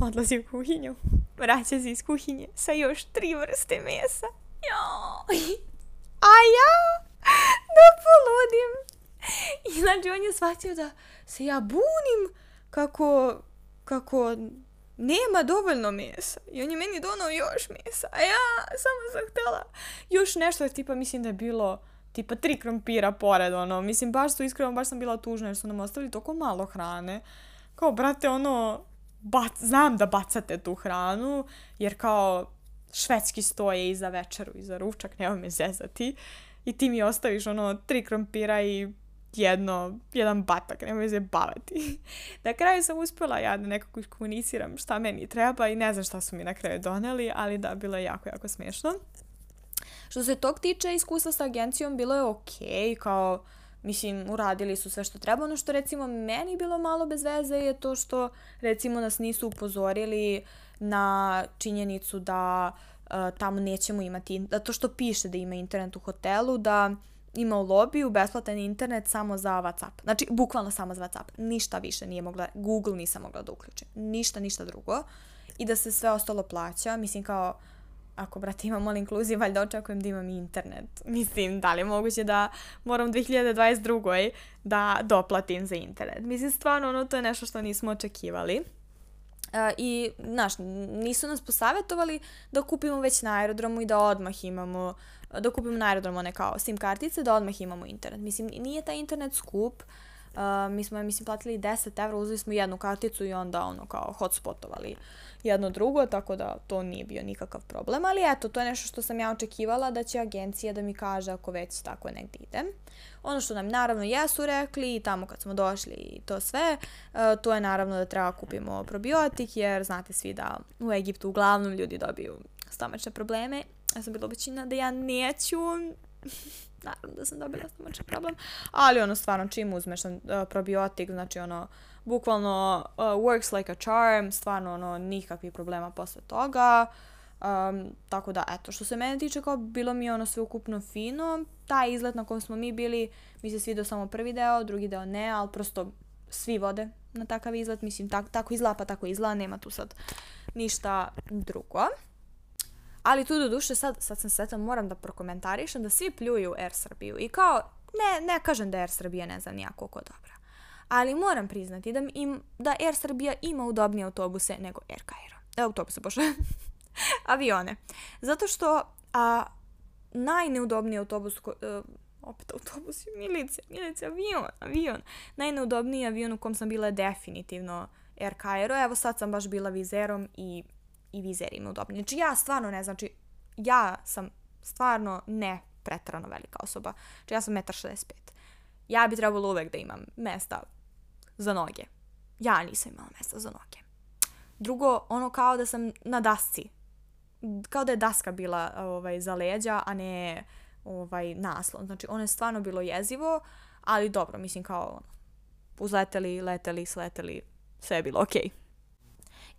odlazi u kuhinju, vraća se iz kuhinje sa još tri vrste mesa. Joj. A ja da poludim. I znači on je shvatio da se ja bunim kako, kako nema dovoljno mesa. I on je meni donao još mesa. A ja samo sam htjela još nešto, tipa mislim da je bilo tipa tri krompira pored, ono. Mislim, baš su iskreno, baš sam bila tužna jer su nam ostavili toliko malo hrane. Kao, brate, ono, bac, znam da bacate tu hranu, jer kao švedski stoje i za večeru i za ručak, nema me zezati. I ti mi ostaviš ono tri krompira i jedno, jedan batak, nemoj se bavati. [laughs] na kraju sam uspjela ja da nekako komuniciram šta meni treba i ne znam šta su mi na kraju doneli, ali da, bilo je jako, jako smiješno. Što se tog tiče iskustva sa agencijom, bilo je ok, kao, mislim, uradili su sve što treba. Ono što recimo meni bilo malo bez veze je to što recimo nas nisu upozorili na činjenicu da uh, tamo nećemo imati, da to što piše da ima internet u hotelu, da ima u lobiju besplatan internet samo za WhatsApp. Znači, bukvalno samo za WhatsApp. Ništa više nije mogla, Google nisam mogla da uključim. Ništa, ništa drugo. I da se sve ostalo plaća. Mislim, kao, ako, brate, imam all inclusive, valjda očekujem da imam internet. Mislim, da li je moguće da moram 2022. da doplatim za internet? Mislim, stvarno, ono, to je nešto što nismo očekivali. Uh, I, znaš, nisu nas posavetovali da kupimo već na aerodromu i da odmah imamo, da kupimo na aerodromu one kao SIM kartice, da odmah imamo internet. Mislim, nije taj internet skup, Uh, mi smo, mislim, platili 10 evra, uzeli smo jednu karticu i onda ono kao hotspotovali jedno drugo, tako da to nije bio nikakav problem, ali eto, to je nešto što sam ja očekivala da će agencija da mi kaže ako već tako negdje idem. Ono što nam naravno jesu rekli tamo kad smo došli i to sve, uh, to je naravno da treba kupimo probiotik jer znate svi da u Egiptu uglavnom ljudi dobiju stomačne probleme. Ja sam bila obećina da ja neću [laughs] naravno da sam dobila stomačni problem, ali ono stvarno čim uzmeš uh, probiotik, znači ono, bukvalno uh, works like a charm, stvarno ono, nikakvih problema posle toga, um, tako da, eto, što se mene tiče, kao bilo mi je ono sve ukupno fino, taj izlet na kojem smo mi bili, mi se svidio samo prvi deo, drugi deo ne, ali prosto svi vode na takav izlet, mislim, tak, tako izgleda, pa tako izgleda, nema tu sad ništa drugo. Ali tu do duše sad, sad sam svetan, moram da prokomentarišem da svi pljuju Air Srbiju. I kao, ne, ne kažem da Air Srbija ne znam nijako koliko dobra. Ali moram priznati da, im, da Air Srbija ima udobnije autobuse nego Air Cairo. E, autobuse, bože. [laughs] Avione. Zato što a, najneudobniji autobus, ko, uh, opet autobus, [laughs] milicija, milicija, avion, avion. Najneudobniji avion u kom sam bila je definitivno Air Cairo. Evo sad sam baš bila vizerom i i vizer ima udobnije. Znači ja stvarno ne, znači ja sam stvarno ne pretrano velika osoba. Znači ja sam 1,65 Ja bi trebalo uvek da imam mesta za noge. Ja nisam imala mesta za noge. Drugo, ono kao da sam na dasci. Kao da je daska bila ovaj, za leđa, a ne ovaj, naslon. Znači ono je stvarno bilo jezivo, ali dobro, mislim kao ono, uzleteli, leteli, sleteli, sve je bilo okej. Okay.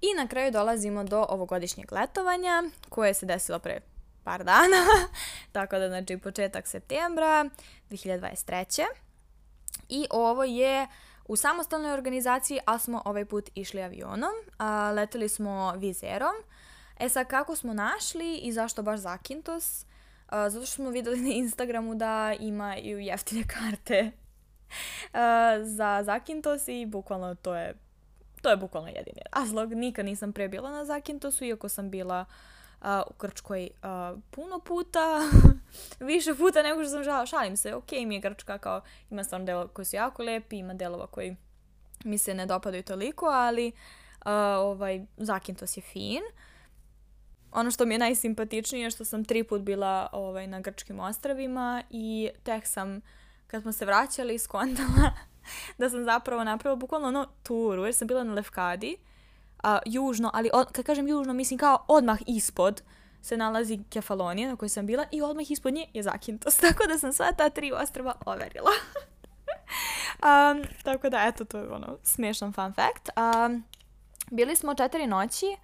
I na kraju dolazimo do ovogodišnjeg letovanja koje se desilo pre par dana, [laughs] tako da znači početak septembra 2023. I ovo je u samostalnoj organizaciji, ali smo ovaj put išli avionom, a, leteli smo vizerom. E sad kako smo našli i zašto baš Zakintos? A, zato što smo videli na Instagramu da imaju jeftine karte [laughs] a, za Zakintos i bukvalno to je To je bukvalno jedini razlog. Nikad nisam pre bila na Zakintosu, iako sam bila uh, u Grčkoj uh, puno puta, [laughs] više puta nego što sam žala. Šalim se, ok mi je Grčka, kao ima stvarno delova koji su jako lepi, ima delova koji mi se ne dopadaju toliko, ali ovaj, Zakintos je fin. Ono što mi je najsimpatičnije je što sam tri put bila ovaj, na grčkim ostravima i tek sam, kad smo se vraćali, skontala [laughs] da sam zapravo napravila bukvalno ono turu, jer sam bila na Lefkadi, a, južno, ali od, kad kažem južno, mislim kao odmah ispod se nalazi Kefalonija na kojoj sam bila i odmah ispod nje je Zakintos, [laughs] tako da sam sva ta tri ostrava overila. [laughs] um, tako da, eto, to je ono, smiješan fun fact. Um, bili smo četiri noći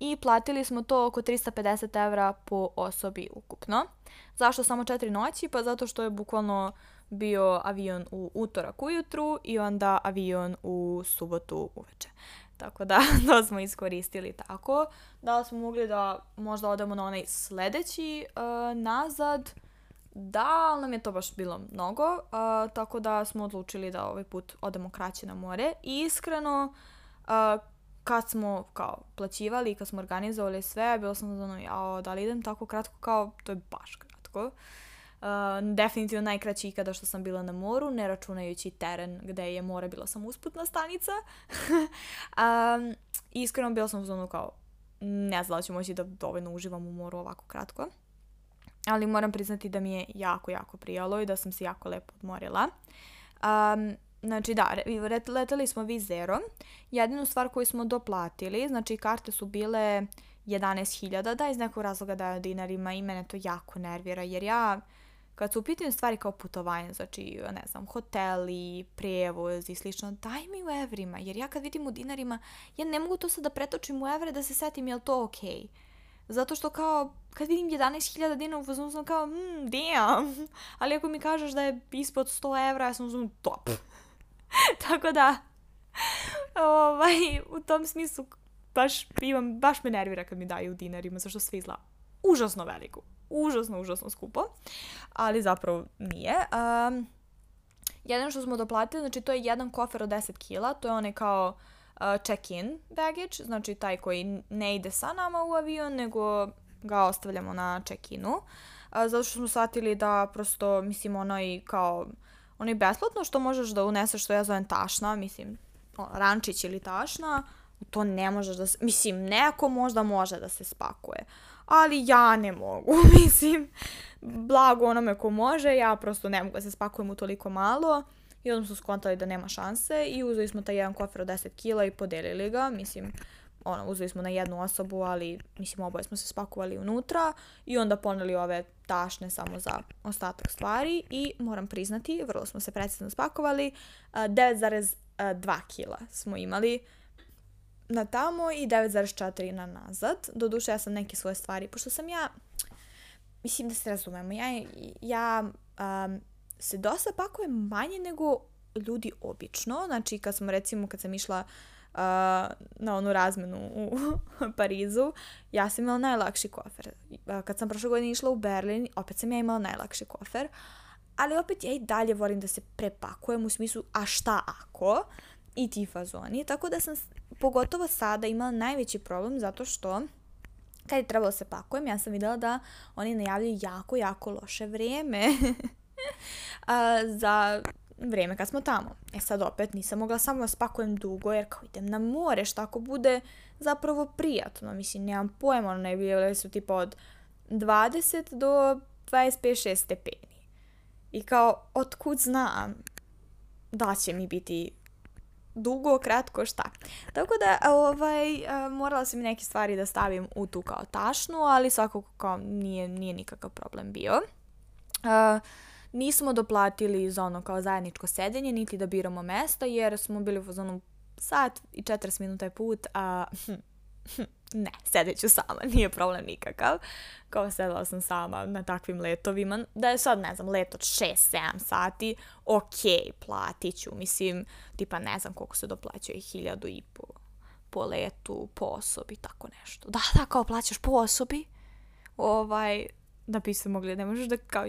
i platili smo to oko 350 evra po osobi ukupno. Zašto samo četiri noći? Pa zato što je bukvalno bio avion u utorak ujutru i onda avion u subotu uveče. Tako da [laughs] to smo iskoristili tako. Da smo mogli da možda odemo na onaj sledeći uh, nazad. Da, ali nam je to baš bilo mnogo, uh, tako da smo odlučili da ovaj put odemo kraće na more. I iskreno, uh, kad smo kao plaćivali i kad smo organizovali sve, bilo sam ono, jao, da li idem tako kratko kao, to je baš kratko. Uh, definitivno najkraći ikada što sam bila na moru, ne računajući teren gde je more bila sam usputna stanica. [laughs] um, iskreno bila sam u zonu kao, ne znam da ću moći da dovoljno uživam u moru ovako kratko. Ali moram priznati da mi je jako, jako prijalo i da sam se jako lepo odmorila. Um, Znači da, leteli smo Vizero. Jedinu stvar koju smo doplatili, znači karte su bile 11.000 da iz nekog razloga daju dinarima i mene to jako nervira jer ja kad su u pitanju stvari kao putovanje, znači ne znam, hoteli, prevoz i slično, daj mi u evrima jer ja kad vidim u dinarima, ja ne mogu to sad da pretočim u evre da se setim je li to okej. Okay. Zato što kao, kad vidim 11.000 dinara u fazonu sam kao, mm, damn. [laughs] Ali ako mi kažeš da je ispod 100 evra, ja sam uzmano top. [laughs] Tako da, [laughs] ovaj, u tom smislu baš imam, baš me nervira kad mi daju u dinarima, zašto sve izgleda užasno veliko. Užasno, užasno skupo. Ali zapravo nije. Um, jedino što smo doplatili, znači to je jedan kofer od 10 kila, to je onaj kao uh, check-in baggage, znači taj koji ne ide sa nama u avion, nego ga ostavljamo na check-inu. Uh, zato što smo shvatili da prosto, mislim, onaj kao ono je besplatno što možeš da uneseš što ja zovem tašna, mislim, rančić ili tašna, to ne možeš da se, mislim, neko možda može da se spakuje, ali ja ne mogu, [laughs] mislim, blago onome ko može, ja prosto ne mogu da se spakujem u toliko malo. I onda smo skontali da nema šanse i uzeli smo taj jedan kofer od 10 kila i podelili ga, mislim, ono, uzeli smo na jednu osobu, ali mislim oboje smo se spakovali unutra i onda poneli ove tašne samo za ostatak stvari. I moram priznati, vrlo smo se precizno spakovali, 9,2 kila smo imali na tamo i 9,4 na nazad. Doduše ja sam neke svoje stvari, pošto sam ja, mislim da se razumemo, ja, ja um, se dosta pakujem manje nego ljudi obično, znači kad smo recimo, kad sam išla uh, na onu razmenu u Parizu, ja sam imala najlakši kofer. Kad sam prošle godine išla u Berlin, opet sam ja imala najlakši kofer, ali opet ja i dalje volim da se prepakujem u smislu a šta ako i ti fazoni, tako da sam pogotovo sada imala najveći problem zato što kad je trebalo da se pakujem, ja sam videla da oni najavljaju jako, jako loše vrijeme [laughs] za vrijeme kad smo tamo. E sad opet nisam mogla samo da spakujem dugo jer kao idem na more, šta ako bude zapravo prijatno. Mislim, nemam pojma, ono najbolje su tipa od 20 do 25-6 stepeni. I kao, otkud znam da će mi biti dugo, kratko, šta. Tako da, ovaj, morala sam neke stvari da stavim u tu kao tašnu, ali svakako kao nije, nije nikakav problem bio. Uh, Nismo doplatili za ono kao zajedničko sedenje, niti da biramo mesta, jer smo bili u fazonu sat i 40 minuta je put, a ne, sedeću sama, [laughs] nije problem nikakav. Kao sedela sam sama na takvim letovima. Da je sad, ne znam, let od 6-7 sati, ok, platit ću. Mislim, tipa ne znam koliko se doplaćuje, hiljadu i po, po letu, po osobi, tako nešto. Da, da, kao plaćaš po osobi. Ovaj, da bi se mogli, ne možeš da kao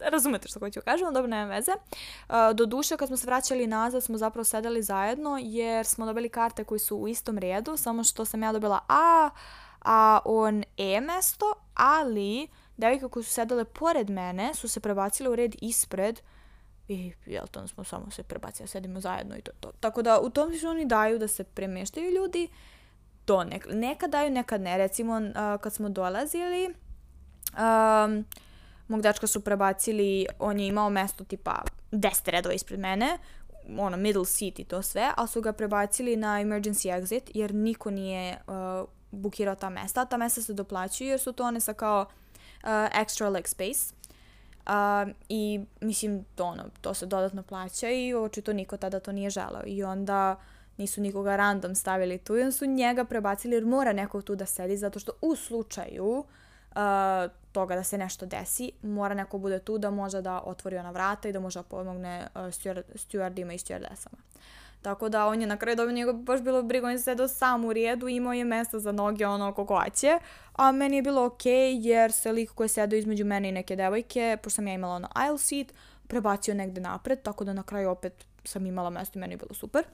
razumete što hoću kažem, dobro, nema veze. Uh, do duše, kad smo se vraćali nazad, smo zapravo sedeli zajedno, jer smo dobili karte koji su u istom redu, samo što sam ja dobila A, a on E mesto, ali devojke koje su sedele pored mene su se prebacile u red ispred i jel to smo samo se prebacili, sedimo zajedno i to to. Tako da u tom smislu oni daju da se premeštaju ljudi, to nek, nekad daju, nekad ne. Recimo uh, kad smo dolazili, um, mog dečka su prebacili, on je imao mesto tipa 10 redova ispred mene, ono, middle seat i to sve, ali su ga prebacili na emergency exit, jer niko nije uh, bukirao ta mesta. Ta mesta se doplaćuju jer su to one sa kao uh, extra leg space. Uh, I mislim, to, ono, to se dodatno plaća i očito niko tada to nije želao. I onda nisu nikoga random stavili tu i onda su njega prebacili jer mora neko tu da sedi zato što u slučaju uh, toga da se nešto desi, mora neko bude tu da može da otvori ona vrata i da može da pomogne steward, stewardima i stewardesama. Tako da on je na kraju dobio njega baš bilo briga, on je sedao sam u rijedu, imao je mesta za noge ono kako hoće, a meni je bilo okej okay, jer se lik koji je sedao između mene i neke devojke, pošto sam ja imala ono aisle seat, prebacio negde napred, tako da na kraju opet sam imala mesto i meni je bilo super.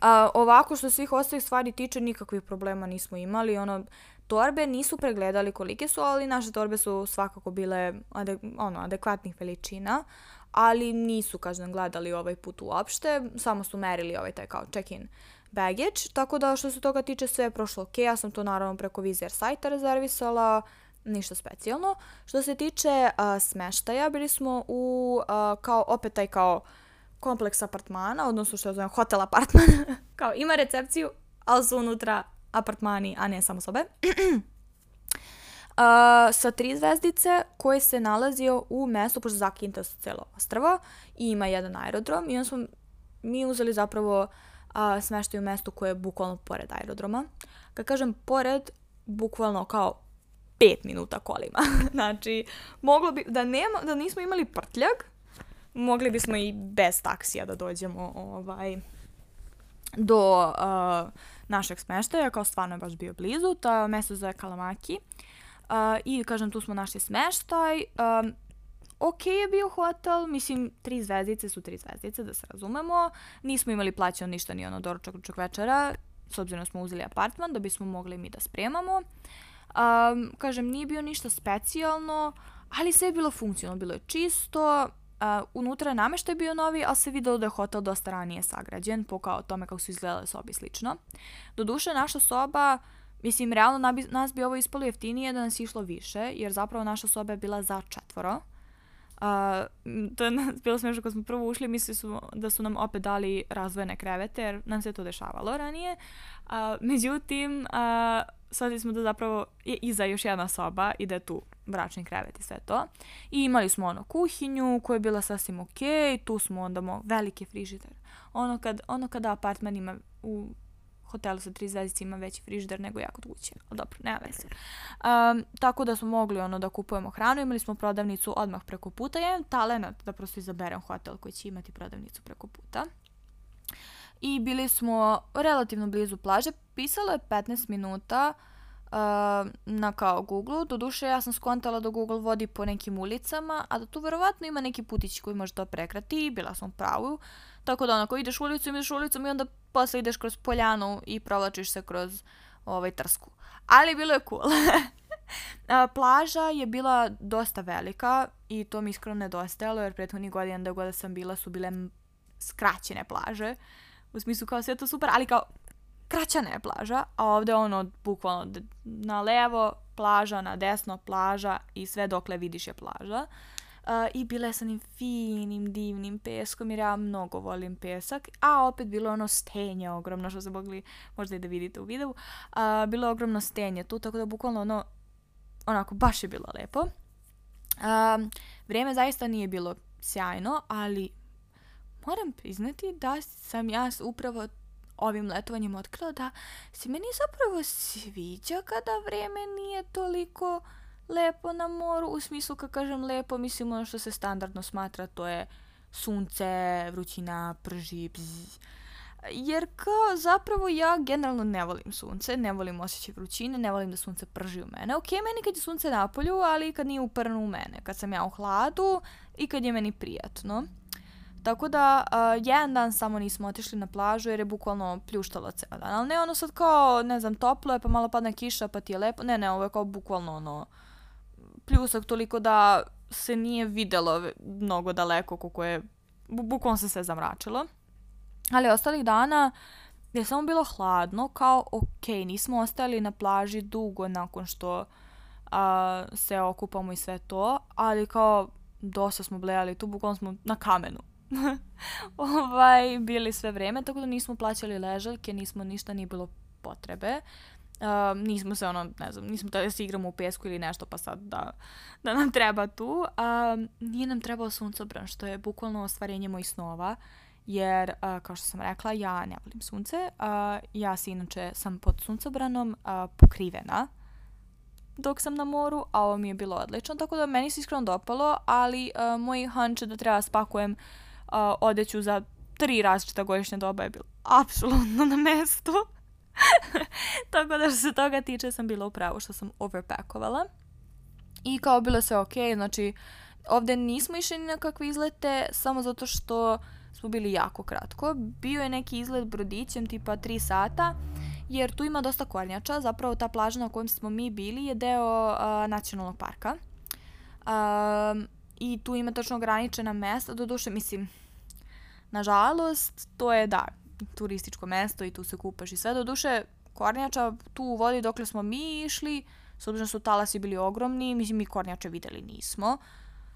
A, ovako što svih ostalih stvari tiče, nikakvih problema nismo imali, ono, torbe nisu pregledali kolike su, ali naše torbe su svakako bile adek, ono, adekvatnih veličina, ali nisu, kažem, gledali ovaj put uopšte, samo su merili ovaj taj kao check-in baggage, tako da što se toga tiče sve je prošlo ok, ja sam to naravno preko Vizer sajta rezervisala, ništa specijalno. Što se tiče uh, smeštaja, bili smo u uh, kao opet taj kao kompleks apartmana, odnosno što je zovem hotel apartman, [laughs] kao ima recepciju, ali su unutra apartmani, a ne samo sobe. [clears throat] Uh, sa tri zvezdice koji se nalazio u mestu, pošto zakinta su celo ostravo i ima jedan aerodrom i onda smo mi uzeli zapravo uh, smeštaj u mestu koje je bukvalno pored aerodroma. Kad kažem pored, bukvalno kao 5 minuta kolima. [laughs] znači, moglo bi, da, nema, da nismo imali prtljak, mogli bismo i bez taksija da dođemo ovaj, do uh, našeg smeštaja, kao stvarno je baš bio blizu, to mesto zove Kalamaki. Uh, I, kažem, tu smo našli smeštaj. Um, ok je bio hotel, mislim, tri zvezdice su tri zvezdice, da se razumemo. Nismo imali plaćano ništa ni ono doručak, ručak večera, s obzirom da smo uzeli apartman, da bismo mogli mi da spremamo. Um, kažem, nije bio ništa specijalno, ali sve je bilo funkcionalno, bilo je čisto, Uh, unutra nameštaj bio novi, ali se videlo da je hotel dosta ranije sagrađen, po kao tome kako su izgledale sobe i slično. Doduše, naša soba, mislim, realno nabi, nas bi ovo ispalo jeftinije da nas išlo više, jer zapravo naša soba je bila za četvoro. Uh, to je [laughs] bilo smešno kad smo prvo ušli, mislili su da su nam opet dali razvojene krevete, jer nam se to dešavalo ranije. Uh, međutim, uh, shvatili smo da zapravo je iza još jedna soba i da je tu bračni krevet i sve to. I imali smo ono kuhinju koja je bila sasvim ok, tu smo onda mo veliki frižider. Ono, kad, ono kada apartman ima u hotelu sa tri zvezdice ima veći frižider nego ja kod kuće. Ali dobro, nema veze. Um, tako da smo mogli ono da kupujemo hranu, imali smo prodavnicu odmah preko puta. Ja imam talenat da prosto izaberem hotel koji će imati prodavnicu preko puta. I bili smo relativno blizu plaže. Pisalo je 15 minuta uh, uh, na kao Google. Doduše ja sam skontala da Google vodi po nekim ulicama, a da tu verovatno ima neki putić koji može to prekrati, bila sam pravu. Tako da onako ideš ulicom, ideš ulicom i onda posle ideš kroz poljanu i provlačiš se kroz ovaj trsku. Ali bilo je cool. [laughs] Plaža je bila dosta velika i to mi iskreno nedostajalo jer prethodnih godina da god sam bila su bile skraćene plaže. U smislu kao sve to super, ali kao kraćana je plaža, a ovde ono bukvalno na levo plaža, na desno plaža i sve dokle vidiš je plaža. Uh, I bila je sa onim finim, divnim peskom, jer ja mnogo volim pesak. A opet bilo ono stenje ogromno, što ste mogli možda i da vidite u videu. Uh, bilo je ogromno stenje tu, tako da bukvalno ono, onako, baš je bilo lepo. Uh, vrijeme zaista nije bilo sjajno, ali moram priznati da sam ja upravo ovim letovanjem otkrila da se meni zapravo sviđa kada vreme nije toliko lepo na moru, u smislu kad kažem lepo, mislim ono što se standardno smatra, to je sunce, vrućina, prži, bzz. Jer kao zapravo ja generalno ne volim sunce, ne volim osjećaj vrućine, ne volim da sunce prži u mene. Ok, meni kad je sunce na polju, ali kad nije uprno u mene, kad sam ja u hladu i kad je meni prijatno. Tako da, uh, jedan dan samo nismo otišli na plažu jer je bukvalno pljuštalo ceo dan. Ali ne ono sad kao, ne znam, toplo je pa malo padne kiša pa ti je lepo. Ne, ne, ovo je kao bukvalno ono pljusak toliko da se nije videlo mnogo daleko koliko je, bukvalno se sve zamračilo. Ali ostalih dana je samo bilo hladno, kao ok, nismo ostali na plaži dugo nakon što a, se okupamo i sve to, ali kao dosta smo blejali tu, bukvalno smo na kamenu. [laughs] ovaj, bili sve vreme, tako da nismo plaćali ležaljke, nismo ništa, nije bilo potrebe. Uh, nismo se ono, ne znam, nismo da se igramo u pesku ili nešto pa sad da, da nam treba tu. Uh, nije nam trebao suncobran, što je bukvalno ostvarenje mojih snova, jer, uh, kao što sam rekla, ja ne volim sunce. Uh, ja se inače sam pod suncobranom uh, pokrivena dok sam na moru, a ovo mi je bilo odlično, tako da meni se iskreno dopalo, ali uh, moj hunch da treba spakujem uh, odeću za tri različita godišnja doba je bilo apsolutno na mestu. [laughs] Tako da što se toga tiče sam bila u pravu što sam overpackovala. I kao bilo sve ok, znači ovde nismo išli na kakve izlete samo zato što smo bili jako kratko. Bio je neki izlet brodićem tipa 3 sata jer tu ima dosta kornjača. Zapravo ta plaža na kojom smo mi bili je deo uh, nacionalnog parka. Um, I tu ima točno ograničena mesta. Doduše, mislim, nažalost, to je da, turističko mesto i tu se kupaš i sve. Doduše, kornjača tu u vodi dokle smo mi išli, s obzirom da su talasi bili ogromni, mislim mi kornjače videli nismo.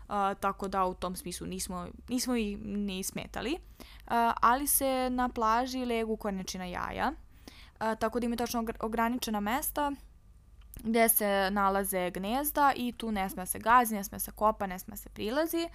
Uh, tako da u tom smislu nismo, nismo i ni smetali. Uh, ali se na plaži legu kornjačina jaja. Uh, tako da ima točno ograničena mesta gde se nalaze gnezda i tu ne sme se gazi, ne sme se kopa, ne sme se prilazi.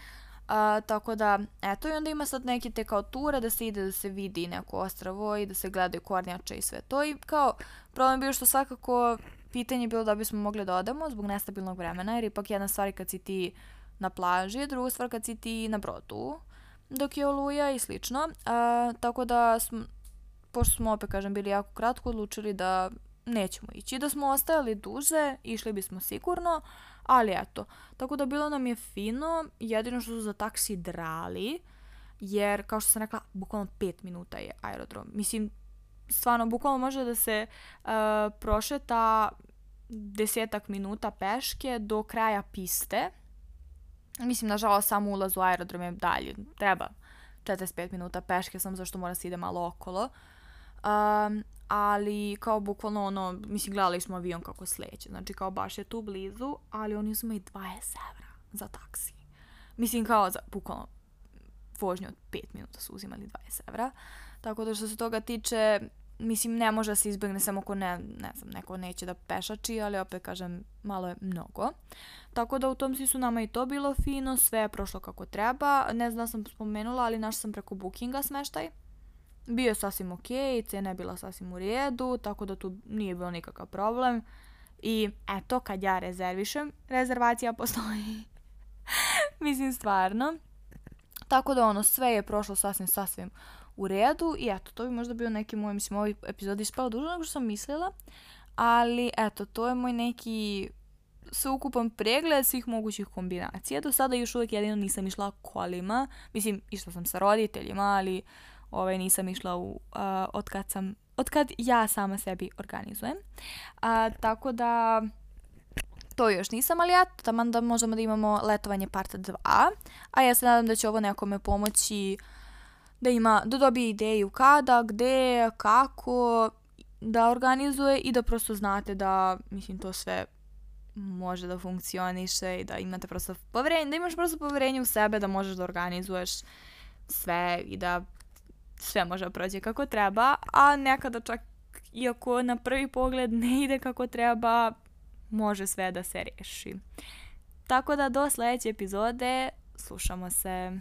A, tako da, eto, i onda ima sad neke te kao ture da se ide da se vidi neko ostravo i da se gledaju kornjače i sve to. I kao, problem bio što svakako pitanje je bilo da bismo mogli da odemo zbog nestabilnog vremena, jer ipak jedna stvar je kad si ti na plaži, druga stvar kad si ti na brodu, dok je oluja i slično. A, tako da, smo, pošto smo opet, kažem, bili jako kratko, odlučili da nećemo ići. Da smo ostajali duže, išli bismo sigurno, Ali eto, tako da bilo nam je fino, jedino što su za taksi drali, jer kao što sam rekla, bukvalno 5 minuta je aerodrom. Mislim, stvarno, bukvalno može da se uh, prošeta desetak minuta peške do kraja piste. Mislim, nažalost, samo ulaz u aerodrom je dalje. Treba 45 minuta peške, samo zašto mora se ide malo okolo. Um, ali kao bukvalno ono, mislim gledali smo avion kako sleće, znači kao baš je tu blizu, ali oni su i 20 evra za taksi. Mislim kao za, bukvalno vožnju od 5 minuta su uzimali 20 evra, tako da što se toga tiče, mislim ne može da se izbjegne samo ako ne, ne znam, neko neće da pešači, ali opet kažem, malo je mnogo. Tako da u tom smislu nama i to bilo fino, sve je prošlo kako treba, ne znam da sam spomenula, ali naš sam preko bookinga smeštaj, bio je sasvim ok, cena je bila sasvim u redu, tako da tu nije bilo nikakav problem. I eto, kad ja rezervišem, rezervacija [laughs] postoji. Mislim, stvarno. Tako da ono, sve je prošlo sasvim, sasvim u redu i eto, to bi možda bio neki moj, mislim, ovaj epizod ispao duže nego što sam mislila, ali eto, to je moj neki sveukupan pregled svih mogućih kombinacija. Do sada još uvijek jedino nisam išla kolima, mislim, išla sam sa roditeljima, ali ovaj, nisam išla u, uh, od kad sam, od kad ja sama sebi organizujem. A, tako da, to još nisam, ali ja taman da možemo da imamo letovanje part 2, a ja se nadam da će ovo nekome pomoći da ima, da dobije ideju kada, gde, kako, da organizuje i da prosto znate da, mislim, to sve može da funkcioniše i da imate prosto poverenje, da imaš prosto poverenje u sebe da možeš da organizuješ sve i da sve može da prođe kako treba, a nekada čak iako na prvi pogled ne ide kako treba, može sve da se reši. Tako da do sledeće epizode slušamo se.